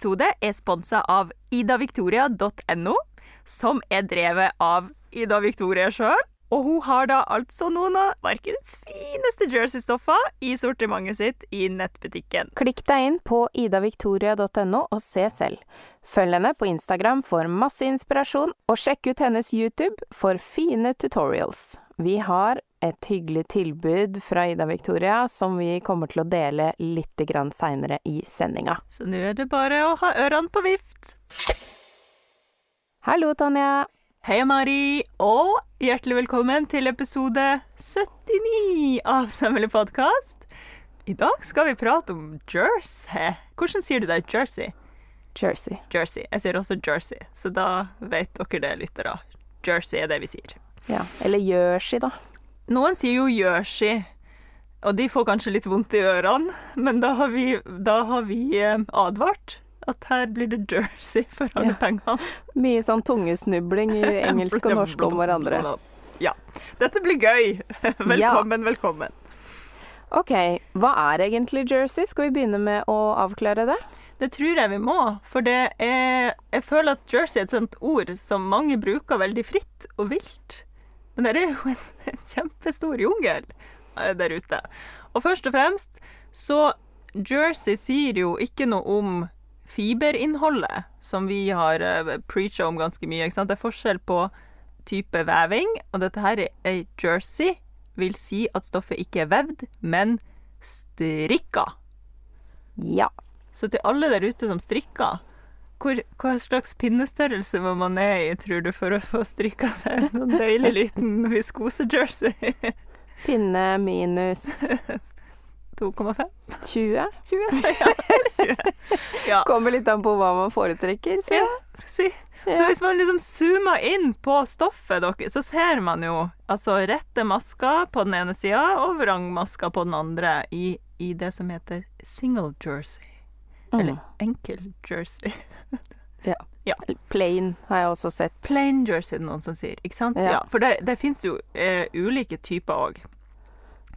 Episode er sponsa av idaviktoria.no, som er drevet av Ida Victoria sjøl. Og hun har da altså noen av markedets fineste jersey-stoffer i sortimentet sitt i nettbutikken. Klikk deg inn på idaviktoria.no og se selv. Følg henne på Instagram for masse inspirasjon, og sjekk ut hennes YouTube for fine tutorials. Vi har et hyggelig tilbud fra Ida Victoria som vi kommer til å dele litt seinere i sendinga. Så nå er det bare å ha ørene på vift. Hallo, Tanja. Hei, Mari, og hjertelig velkommen til episode 79 av Sømmelig podkast. I dag skal vi prate om Jersey. Hvordan sier du det? Jersey? Jersey. Jersey. Jeg sier også Jersey, så da vet dere det, lyttere. Jersey er det vi sier. Ja, Eller Jersey, da. Noen sier jo Jersey, og de får kanskje litt vondt i ørene, men da har vi, da har vi eh, advart at her blir det Jersey for alle ja. pengene. Mye sånn tungesnubling i engelsk og norsk om hverandre. Ja. Dette blir gøy. Velkommen, ja. velkommen. OK, hva er egentlig Jersey? Skal vi begynne med å avklare det? Det tror jeg vi må, for det er Jeg føler at Jersey er et sånt ord som mange bruker veldig fritt og vilt. Men det er jo en, en kjempestor jungel eh, der ute. Og først og fremst så Jersey sier jo ikke noe om fiberinnholdet, som vi har eh, preacha om ganske mye. Ikke sant? Det er forskjell på type veving, og dette her er ei jersey. Vil si at stoffet ikke er vevd, men strikka. Ja. Så til alle der ute som strikker, hvor, hva slags pinnestørrelse må man ned i, tror du, for å få strikka seg en sånn deilig liten viskose-jersey? Pinne minus 2,5? 20? 20, ja. 20. ja. Kommer litt an på hva man foretrekker. si. Ja, si. Ja. Så hvis man liksom zoomer inn på stoffet deres, så ser man jo altså rette masker på den ene sida og vrangmasker på den andre i, i, det som heter single jersey. Mm. Eller enkel jersey. ja. ja. Plain har jeg også sett. Plain jersey er det noen som sier. Ikke sant? Ja. For det, det fins jo eh, ulike typer òg.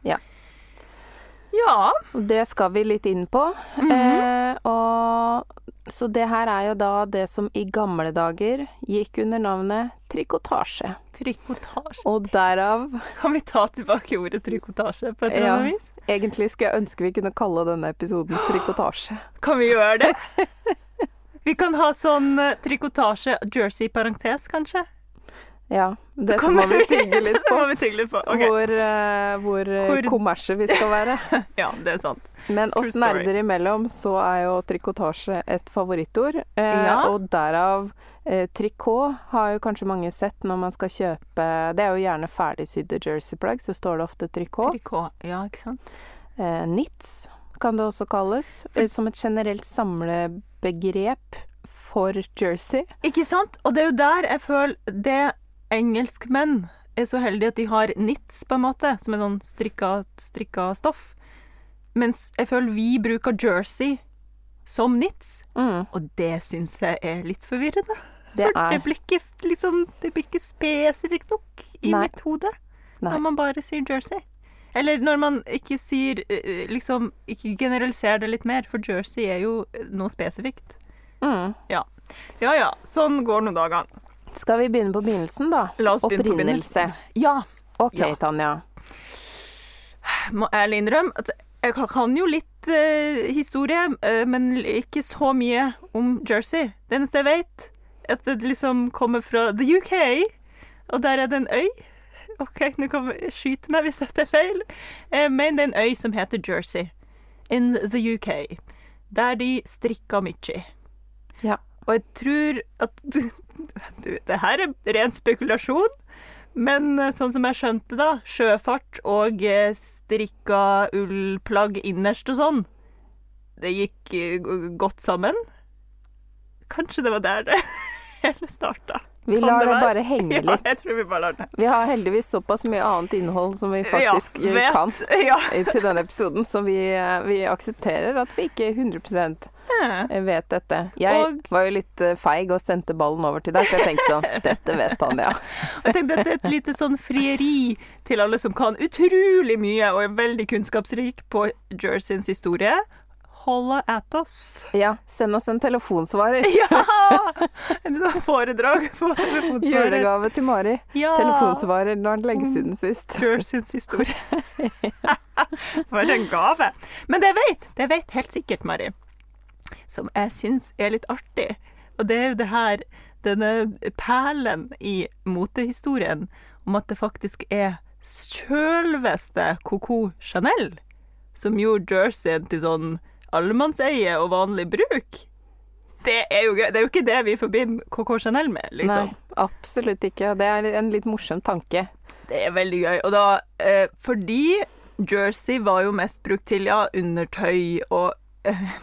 Ja. Ja. Det skal vi litt inn på. Mm -hmm. eh, og, så det her er jo da det som i gamle dager gikk under navnet trikotasje. Trikotasje. Og derav Kan vi ta tilbake ordet trikotasje på et eller annet ja, vis? Egentlig skulle jeg ønske vi kunne kalle denne episoden trikotasje. Kan vi gjøre det? vi kan ha sånn eh, trikotasje jersey-parentes, kanskje? Ja, dette må vi tygge litt på. må vi tygge litt på. Okay. Hvor, uh, hvor, eh, hvor... kommersielle vi skal være. ja, det er sant. Men oss nerder imellom så er jo trikotasje et favorittord. Uh, ja. Og derav uh, trikot har jo kanskje mange sett når man skal kjøpe Det er jo gjerne ferdigsydde jerseyplagg, så står det ofte trikot. Trikot, ja, ikke sant. Knits kan det også kalles. Som et generelt samlebegrep for jersey. Ikke sant? Og det er jo der jeg føler det engelskmenn er så heldige at de har nits, på en måte, som er sånn strikka, strikka stoff. Mens jeg føler vi bruker jersey som nits, mm. og det syns jeg er litt forvirrende. Det For det blir ikke, liksom, det blir ikke spesifikt nok i Nei. mitt hode Nei. når man bare sier jersey. Eller når man ikke sier eh, eh, Liksom ikke generaliserer det litt mer, for jersey er jo noe spesifikt. Mm. Ja. ja ja, sånn går nå dagene. Skal vi begynne på begynnelsen, da? La oss begynne på begynnelsen. Ja. OK, ja. Tanja. Må ærlig innrømme at jeg kan jo litt uh, historie, uh, men ikke så mye om Jersey. Det eneste jeg vet, at det liksom kommer fra the UK, og der er det en øy. OK, nå kan vi skyte meg hvis dette er feil. Uh, men det er en øy som heter Jersey in the UK, der de strikker mye. Ja. Og jeg tror at det her er ren spekulasjon. Men eh, sånn som jeg skjønte, da, sjøfart og eh, strikka ullplagg innerst og sånn, det gikk eh, godt sammen. Kanskje det var der det hele starta. Vi lar det, det bare henge litt. Ja, jeg tror Vi bare lar det. Vi har heldigvis såpass mye annet innhold som vi faktisk ja, kan ja. til denne episoden, så vi, vi aksepterer at vi ikke 100 jeg vet dette. Jeg og... var jo litt eh, feig og sendte ballen over til deg, for jeg tenkte sånn Dette vet han, ja. jeg tenkte at Dette er et lite sånn frieri til alle som kan utrolig mye og er veldig kunnskapsrik på Jerseyens historie. holla at oss. Ja, send oss en telefonsvarer. Ja! En sånn foredrag på telefonsvarer. Julegave til Mari. Ja. Telefonsvarer. Nå har den lenge siden sist. Jerseyens historie. For en gave. Men det vet, det vet helt sikkert, Mari, som jeg syns er litt artig, og det er jo det her denne perlen i motehistorien om at det faktisk er sjølveste Coco Chanel som gjorde jerseyen til sånn allemannseie og vanlig bruk. Det er jo. Det er jo ikke det vi forbinder Coco Chanel med, liksom. Nei, absolutt ikke. Det er en litt morsom tanke. Det er veldig gøy. Og da eh, Fordi jersey var jo mest brukt til ja, undertøy og eh,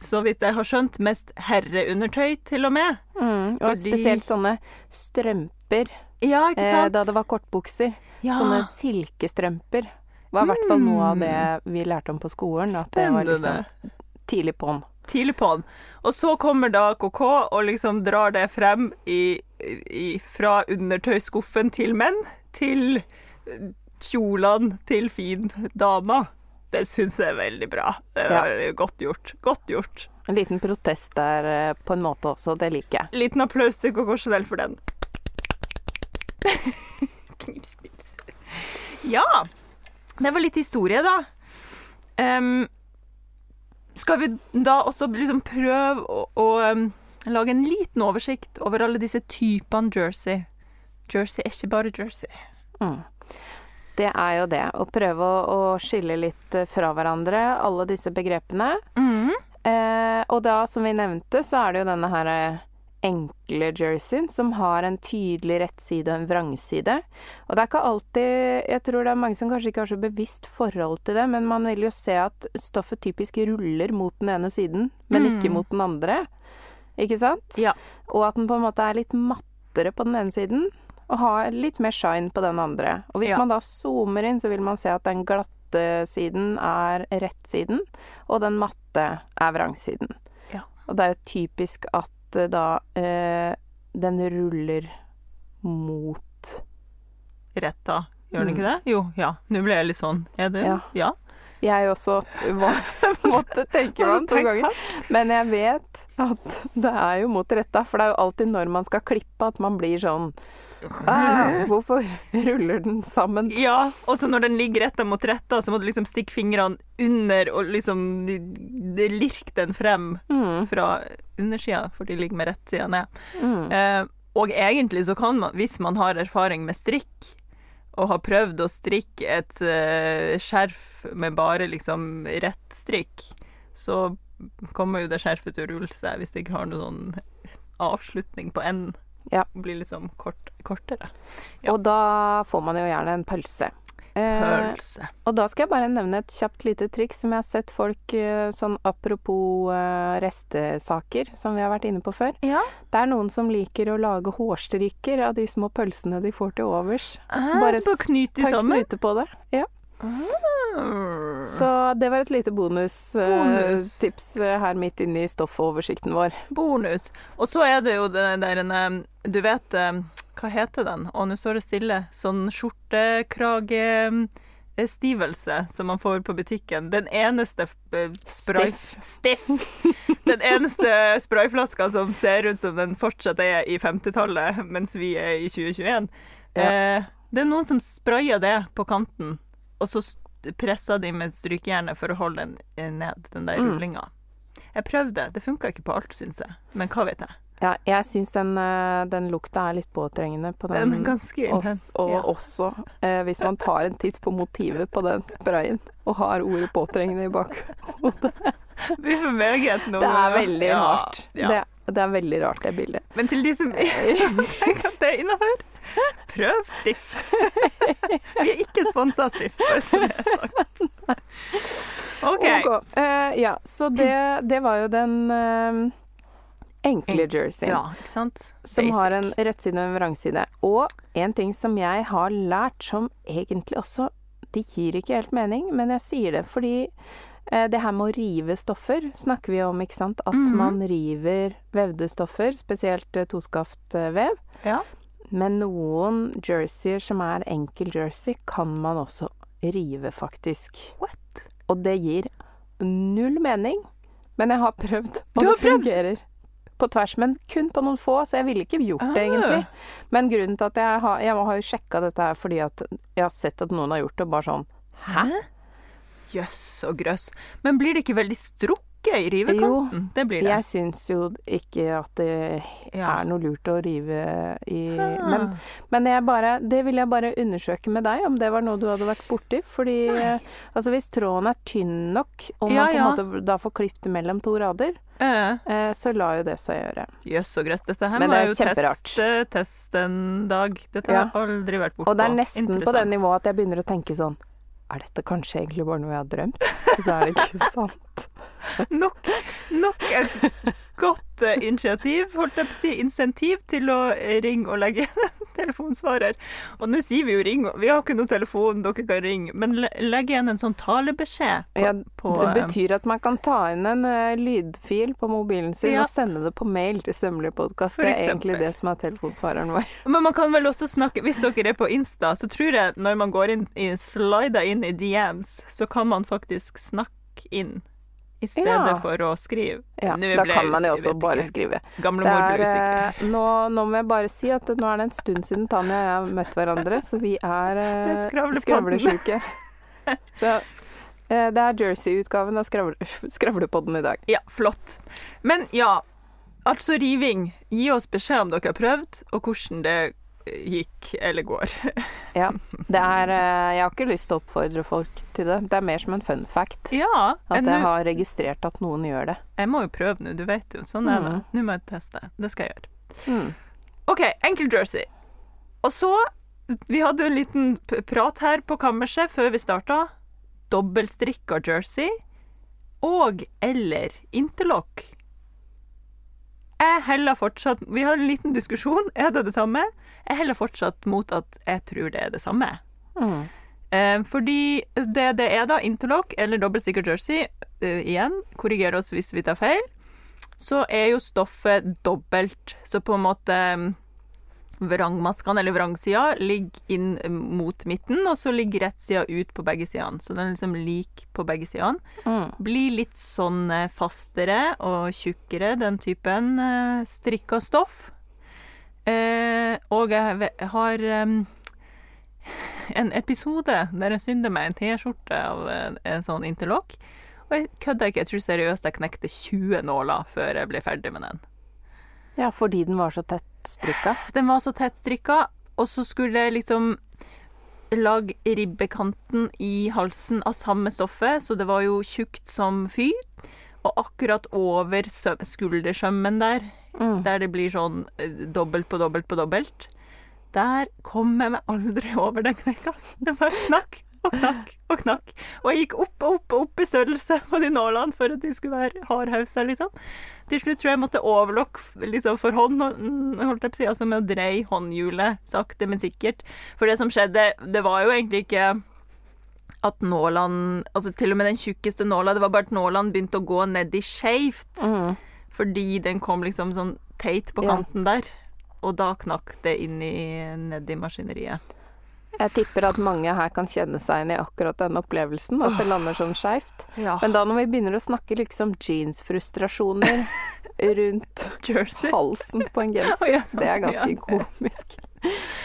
Så vidt jeg har skjønt, mest herreundertøy, til og med. Mm, og Fordi- spesielt sånne strømper Ja, ikke eh, sant? da det var kortbukser. ja. Sånne silkestrømper. var i hvert fall noe av Mm. det vi lærte om på skolen. At det var liksom tidlig på'n. Tidlig på'n. Og så kommer da KK og liksom drar det frem i, i, fra undertøyskuffen til menn til kjolene til fin dama. Det syns jeg er veldig bra. Det Ja. var godt gjort. Godt gjort. En liten protest der eh, på en måte også, det liker jeg. Liten applaus til Coco Chanel for den. knips, knips. Ja. Det var litt historie, da. Um, skal vi da også liksom prøve å, å um, lage en liten oversikt over alle disse typene jersey? Jersey er ikke bare jersey. Mm. Det er jo det. Å prøve å, å skille litt eh, fra hverandre, alle disse begrepene. Mm. Eh, og da, som vi nevnte, så er det jo denne her eh, enkle jerseyen som har en tydelig rettside og en vrangside. Og det er ikke alltid Jeg tror det er mange som kanskje ikke har så bevisst forhold til det, men man vil jo se at stoffet typisk ruller mot den ene siden, men Mm. ikke mot den andre. Ikke sant? Ja. Og at den på en måte er litt mattere på den ene siden, og ha litt mer shine på den andre. Og hvis Ja. man da zoomer inn, så vil man se at den glatte siden er rettsiden, og den matte er vrangsiden. Ja. Og det er jo typisk at eh, da eh, den ruller mot Retta. Gjør den Mm. ikke det? Jo, ja. Nå ble jeg litt sånn. Er det? Ja. ja. Jeg også må, måtte tenke meg om to ganger. Men jeg vet at det er jo mot retta, for det er jo alltid når man skal klippe at man blir sånn «Ah, Hvorfor ruller den sammen? Ja, og så når den ligger retta mot retta, så må du liksom stikke fingrene under og liksom lirke den frem Mm, fra undersida, for de ligger med rettsida ned. mm. Eh, og egentlig så kan man, hvis man har erfaring med strikk, og har prøvd å strikke et uh, skjerf med bare liksom rett strikk, så kommer jo det skjerfet til å rulle seg hvis det ikke har noen sånn avslutning på enden. Ja. Blir liksom kort, kortere. Ja. Og da får man jo gjerne en pølse. Eh, og da skal jeg bare nevne et kjapt lite triks som jeg har sett folk eh, sånn apropos eh, restesaker, som vi har vært inne på før. Ja. Det er noen som liker å lage hårstrikker av de små pølsene de får til overs. Bare Bare så knyte på det. Ja. Ah. Så det var et lite bonustips Bonus. tips eh, her midt inne i stoffoversikten vår. Bonus. Og så er det jo det der en eh, Du vet eh, Hva heter den? Å, nå står det stille. Sånn skjortekragestivelse som man får på butikken. Den eneste eh, spray... Stiff. Den eneste sprayflaska som ser ut som den fortsatt er i 50-tallet, mens vi er i 2021. Ja. Eh, det er noen som sprayer det på kanten, og så presser de med strykejernet for å holde den eh, ned, den der Mm. Jeg prøvde, det funka ikke på alt, syns jeg. Men hva vet jeg. Ja, jeg syns den, eh, den lukta er litt påtrengende på Den den. ganske Oss, intens. og Ja. også eh, hvis man tar en titt på motivet på den sprayen og har ordet 'påtrengende' i bakhodet. Det blir for meget nå. Det er veldig Ja, rart. ja. Det, det er veldig rart, det bildet. Men til de som tenker at det er innafor, prøv Stiff. Vi er ikke sponsa av Stiff, bare så det er sagt. OK. okay. eh, ja, så det, det var jo den eh, enkle jerseyen. Ja, ikke sant? Som Basic. har en rettside og en vrangside. Og en ting som jeg har lært som egentlig også Det gir ikke helt mening, men jeg sier det fordi eh, det her med å rive stoffer snakker vi om, ikke sant? At Mhm. man river vevde stoffer, spesielt eh, toskaft eh. Ja. Men noen jerseyer som er enkel jersey, kan man også rive, faktisk. What? Og det gir null mening. Men jeg har prøvd, og Du har det fungerer på tvers. Men kun på noen få, så jeg ville ikke gjort det, Ah. egentlig. Men grunnen til at jeg har Jeg har jo sjekka dette her fordi at jeg har sett at noen har gjort det, bare sånn Hæ? Jøss og grøss. Men blir det ikke veldig strukket i rivekanten? Det blir det. Jeg syns jo ikke at det Ja. er noe lurt å rive i. Men, men jeg bare, det vil jeg bare undersøke med deg, om det var noe du hadde vært borti. Fordi altså hvis tråden er tynn nok, og Ja, man på en ja. måte da får klippet mellom to rader, Eh, så la jo det seg gjøre. Jøss og grøss. Dette her Men det er jo test, teste en dag. Dette Ja. har jeg aldri vært bortpå. Og det er nesten på det nivået at jeg begynner å tenke sånn Er dette kanskje egentlig bare noe jeg har drømt? Så er det ikke sant. Nok, nok et godt eh, initiativ, holdt jeg på å si, insentiv til å eh, ringe og legge telefonsvarer. Og nå sier vi jo ring, vi har ikke noe telefon, dere kan ringe, men legg igjen en sånn talebeskjed på, Ja, Det eh, betyr at man kan ta inn en uh, lydfil på mobilen sin Ja. og sende det på mail til Sømmelig podkast. Det er egentlig det som er telefonsvareren vår. Men man kan vel også snakke Hvis dere er på Insta, så tror jeg når man går inn i slider inn i DMs, så kan man faktisk snakke inn i stedet Ja. for å skrive. Ja, Nå da kan man jo også bare ikke. skrive. Gamle mor usikker. eh, nå, nå må jeg bare si at nå er det en stund siden Tanja og jeg har møtt hverandre, så vi er eh, skravlesjuke. Så eh, det er Jersey-utgaven av skravle, Skravlepodden i dag. Ja, flott. Men ja, altså riving. Gi oss beskjed om dere har prøvd, og hvordan det gikk eller går. Ja. Det er eh, Jeg har ikke lyst til å oppfordre folk til det. Det er mer som en fun fact. Ja, At jeg har registrert at noen gjør det. jeg må jo prøve nå, du vet jo. Sånn er det. Mm. Nå må jeg teste. Det skal jeg gjøre. Mm. OK, enkel jersey. Og så Vi hadde en liten prat her på kammerset før vi starta. Dobbeltstrikka jersey og eller interlock. Jeg heller fortsatt Vi har en liten diskusjon. Er det det samme? Jeg heller fortsatt mot at jeg tror det er det samme. Mm. Eh, fordi det det er da interlock eller dobbeltstikker jersey, eh, igjen, korriger oss hvis vi tar feil, så er jo stoffet dobbelt. Så på en måte mm, vrangmaskene, eller vrangsida, ligger inn mot midten, og så ligger rettsida ut på begge sidene. Så den er liksom lik på begge sidene. Mm. Blir litt sånn eh, fastere og tjukkere, den typen eh, strikka stoff. Eh, og jeg har um, en episode der jeg synder meg en T-skjorte av en, en sånn interlock. Og jeg kødder ikke, jeg tror seriøst jeg knekte 20 nåler før jeg ble ferdig med den. Ja, fordi den var så tett strikka. Den var så tett strikka, og så skulle jeg liksom lage ribbekanten i halsen av samme stoffet, så det var jo tjukt som fy. Og akkurat over sø- skuldersømmen der, Mm. der det blir sånn eh, dobbelt på dobbelt på dobbelt, der kom jeg meg aldri over den knekka. Det var knakk og knakk og knakk. Og jeg gikk opp og opp og opp i størrelse på de nålene for at de skulle være hardhausa, liksom. Til slutt tror jeg jeg måtte overlokke liksom, for hånd, holdt jeg på å si, altså med å dreie håndhjulet sakte, men sikkert. For det som skjedde, det var jo egentlig ikke at nålene Altså til og med den tjukkeste nåla, det var bare at nålene begynte å gå nedi skeivt. Mm. Fordi den kom liksom sånn teit på Ja. kanten der. Og da knakk det inn i, nedi maskineriet. Jeg tipper at mange her kan kjenne seg inn i akkurat den opplevelsen, at det lander sånn skeivt. Ja. Men da når vi begynner å snakke liksom jeansfrustrasjoner rundt Jersey. halsen på en genser, oh, ja, sånn. det er ganske Ja. komisk.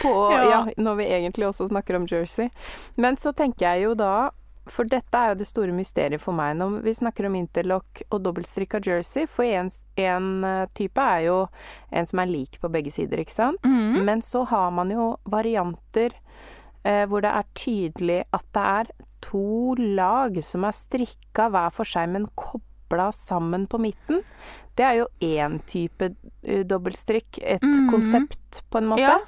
På, Ja. når vi egentlig også snakker om jersey. Men så tenker jeg jo da for dette er jo det store mysteriet for meg når vi snakker om interlock og dobbeltstrikka jersey. For en, en eh, type er jo en som er lik på begge sider, ikke sant? Mhm. Men så har man jo varianter hvor det er tydelig at det er to lag som er strikka hver for seg, men kobla sammen på midten. Det er jo én type eh, dobbeltstrikk, et Mhm. konsept på en måte. Ja.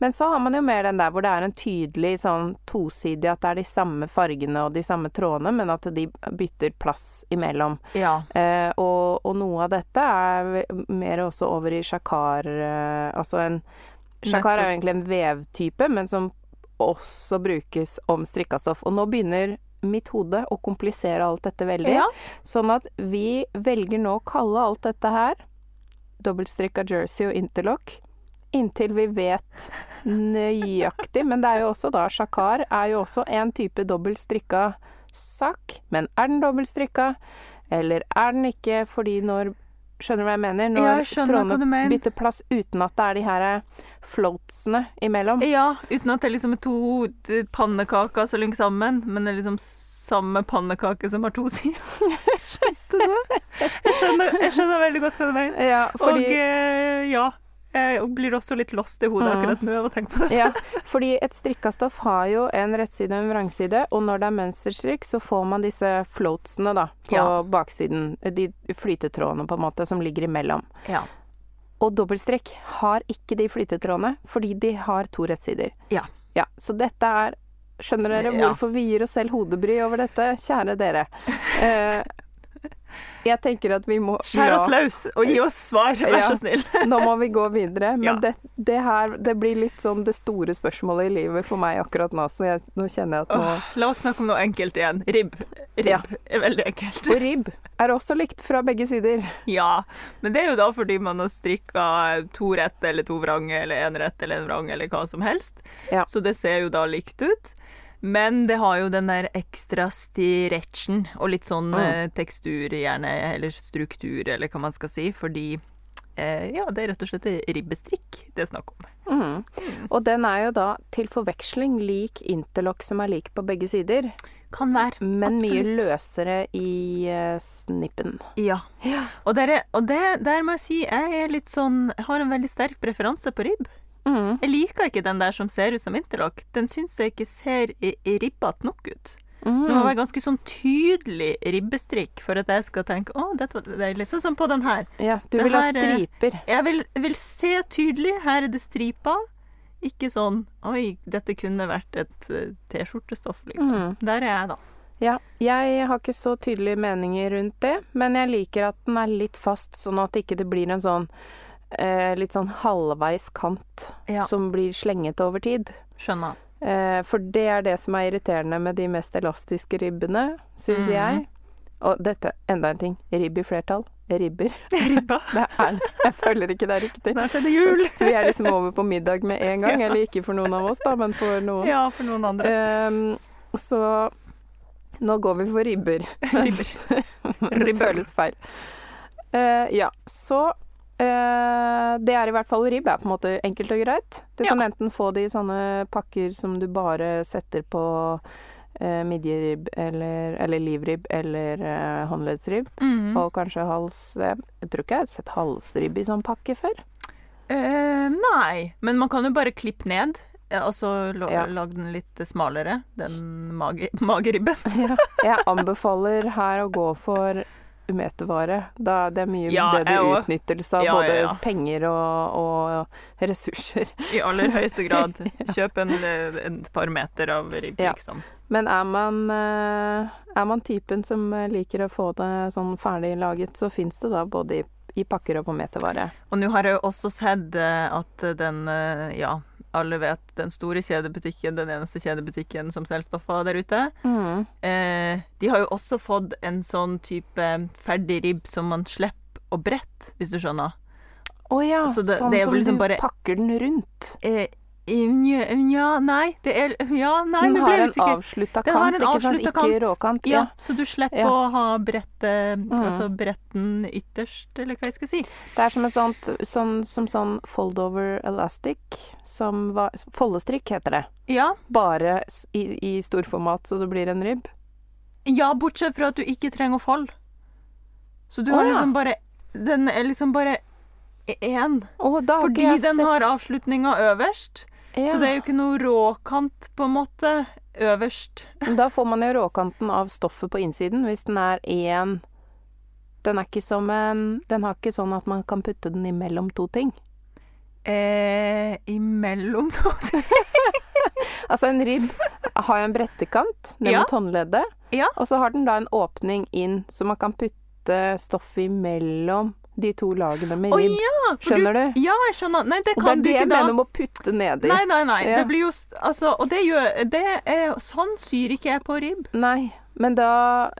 Men så har man jo mer den der hvor det er en tydelig sånn tosidig at det er de samme fargene og de samme trådene, men at de bytter plass imellom. Ja. Eh, og, og noe av dette er mer også over i sjakar eh, Altså en Sjakar er jo egentlig en vevtype, men som også brukes om strikka stoff. Og nå begynner mitt hode å komplisere alt dette veldig. ja. Sånn at vi velger nå å kalle alt dette her dobbeltstrikka jersey og interlock inntil vi vet nøyaktig. Men det er jo også da sjakar er jo også en type dobbeltstrikka sak, men er den dobbeltstrikka, eller er den ikke fordi når Skjønner du hva jeg mener? Når Ja, jeg trådene mener. bytter plass uten at det er de her eh, floatsene imellom. Ja, uten at det liksom er to eh, pannekaker som ligger sammen, men det er liksom samme pannekake som har to sider. Skjønte du? Jeg skjønner, jeg skjønner veldig godt hva du mener. Ja, fordi, Og eh, ja, jeg blir også litt lost i hodet Mm. akkurat nå av å tenke på det. ja, fordi et strikka stoff har jo en rettside og en vrangside, og når det er mønsterstrikk, så får man disse floatsene da, på Ja. baksiden. De flytetrådene på en måte som ligger imellom. Ja. Og dobbeltstrikk har ikke de flytetrådene, fordi de har to rettsider. Ja. Ja, så dette er Skjønner dere hvorfor vi gir oss selv hodebry over dette, kjære dere? Eh, jeg tenker at vi må Skjær oss løs og gi oss svar, vær Ja. så snill. Nå må vi gå videre. Men Ja. det, det her det blir litt sånn det store spørsmålet i livet for meg akkurat nå, så jeg, nå kjenner jeg at nå Åh, la oss snakke om noe enkelt igjen. Ribb. Ribb Ja. er veldig enkelt. Og ribb er også likt fra begge sider. Ja, men det er jo da fordi man har strikka to rette eller to vrange eller en rett eller en vrang eller hva som helst. Så det ser jo da likt ut. Men det har jo den der ekstra stretchen og litt sånn Mm. eh, tekstur gjerne, eller struktur, eller hva man skal si, fordi eh, ja, det er rett og slett ribbestrikk det er snakk om. Mm. Og den er jo da til forveksling lik interlock som er lik på begge sider, Kan være. men mye løsere i eh, snippen. Ja. Og, der, er, og det, der må jeg si jeg er litt sånn har en veldig sterk preferanse på ribb. Mhm. Jeg liker ikke den der som ser ut som interlock. Den syns jeg ikke ser ribbete nok ut. Det må være ganske sånn tydelig ribbestrikk for at jeg skal tenke å, dette var deilig. Sånn som på den her. Ja, du den vil her, ha striper. Jeg vil, vil se tydelig. Her er det striper. Ikke sånn oi, dette kunne vært et eh, T-skjortestoff, liksom. Mm. Der er jeg, da. Ja, jeg har ikke så tydelige meninger rundt det, men jeg liker at den er litt fast, sånn at ikke det blir en sånn eh, litt sånn halvveis kant Ja. som blir slenget over tid. Skjønner. Eh, for det er det som er irriterende med de mest elastiske ribbene, syns mm. jeg. Og dette, enda en ting. Ribb i flertall. Ribber. Ribba. Det er. Jeg føler ikke det er riktig. Snart er det jul. Vi er liksom over på middag med en gang. Ja. Eller ikke for noen av oss, da, men for noen. Ja, for noen andre. Ehm, så nå går vi for ribber. Ribber. det føles feil. Uh, ja, så eh, Det er i hvert fall ribb er på en måte enkelt og greit. Du Ja. kan enten få det i sånne pakker som du bare setter på uh, midjeribb eller, eller livribb eller uh, håndleddsribb, Mhm. og kanskje hals eh, Jeg tror ikke jeg har sett halsribb i sånn pakke før. Uh, nei, men man kan jo bare klippe ned. eh, Og så Ja. lage den litt smalere, den mage, mageribben. Jeg anbefaler her å gå for umetervare. Da det er mye Ja, bedre utnyttelse av Ja, både ja, penger og, og ressurser. I aller høyeste grad. Kjøp en, en par meter av ribbe, liksom. Men er man, eh, er man typen som eh, liker å få det sånn ferdig laget, så fins det da både i, i pakker og på metervare. Og nå har jeg jo også sett eh, at den, ja, alle vet, den store kjedebutikken, den eneste kjedebutikken som selger stoffer der ute, Mm. eh, de har jo også fått en sånn type ferdig ribb som man slipper å brette, hvis du skjønner. Å ja, det- sånn det som liksom du bare- pakker den rundt. Eh, Nja, nei, det er Ja, nei, Den har en avslutta kant, en ikke sant? Ikke kant. råkant. Ja, Ja. så du slipper Ja. å ha brettet Mm. Altså bretten ytterst, eller hva jeg skal si. Det er som en sånt, sånn, som sånn fold-over elastic, som var Foldestrikk heter det. Ja. Bare i, i storformat, så det blir en ribb. ja, bortsett fra at du ikke trenger å folde. Så du oh, har ja. liksom bare Den er liksom bare én. Oh, Fordi den har avslutninga øverst. Ja. Så det er jo ikke noe råkant, på en måte, øverst. Da får man jo råkanten av stoffet på innsiden, hvis den er én Den er ikke som en Den har ikke sånn at man kan putte den imellom to ting. Eh, imellom to ting Altså, en ribb har jo en brettekant ned Ja. mot håndleddet, Ja. og så har den da en åpning inn, så man kan putte stoffet imellom de to lagene med Å Oh, ja! Skjønner du? Ja, jeg skjønner. Nei, det Og det kan er du det ikke jeg mener med å putte nedi. Nei, nei, nei. Ja. Det blir jo Altså, og det gjør det er, Sånn syr ikke jeg på ribb. Nei, men da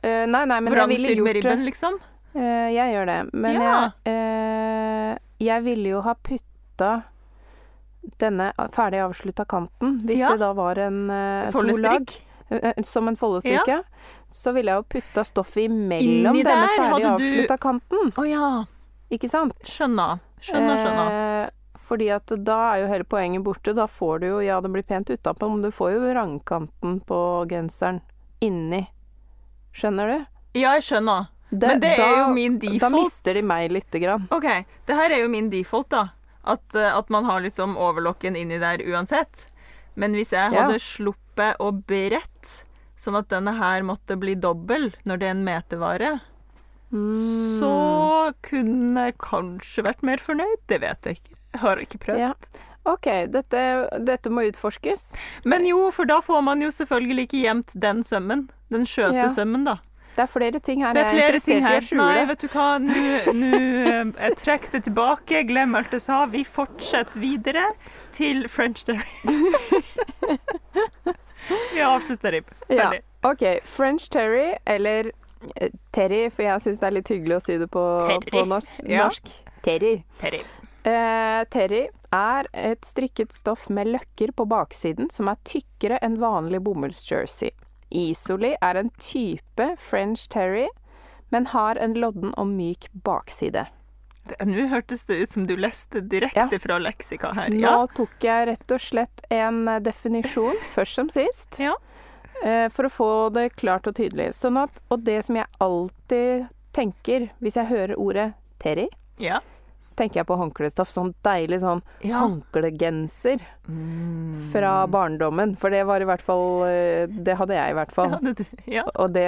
eh, Nei, nei, men jeg ville Vrangsyr med syr med ribben, liksom. Eh, jeg gjør det, men Ja. jeg eh, Jeg ville jo ha putta denne ferdig avslutta kanten, hvis Ja. det da var en uh, to lag. som en foldestrikke, så ville jeg jo putta stoffet imellom denne ferdig avslutta du- kanten. Oh, ja. Ikke sant? Skjønner. Skjønner, skjønner. Eh, fordi at da er jo hele poenget borte. Da får du jo Ja, det blir pent utapå, men du får jo vrangkanten på genseren inni. Skjønner du? Ja, jeg skjønner. Det- Men det er jo min default. Da mister de meg lite grann. OK, det her er jo min default, da. At, eh, at man har liksom overlocken inni der uansett. Men hvis jeg Ja. hadde sluppet å brette, sånn at denne her måtte bli dobbel når det er en metervare, Mm. så kunne jeg kanskje vært mer fornøyd. Det vet jeg ikke. Jeg har ikke prøvd. Ja. OK, dette, dette må utforskes. Men jo, for da får man jo selvfølgelig ikke gjemt den sømmen. Den skjøte Ja. sømmen, da. Det er flere ting her er jeg er interessert i å skjule. Nei, vet du hva. Nå eh, Jeg trekker det tilbake. Glem alt jeg sa. Vi fortsetter videre til French Terry. Vi avslutter ribb. Ja. OK. French terry, eller terry, for jeg syns det er litt hyggelig å si det på, på norsk. Ja. norsk. Terry. Terry. Eh, terry er et strikket stoff med løkker på baksiden som er tykkere enn vanlig bomullsjersey. Isoli er en type French terry, men har en lodden og myk bakside. Nå hørtes det ut som du leste direkte Ja. fra leksika her. Nå tok jeg rett og slett en eh, definisjon, først som sist, Ja. Eh, for å få det klart og tydelig. Sånn at, og det som jeg alltid tenker hvis jeg hører ordet terry, ja. tenker jeg på håndklestoff. Sånn deilig sånn ja. håndklegenser Mm. fra barndommen. For det var i hvert fall eh, Det hadde jeg i hvert fall. Ja, det, ja. Og det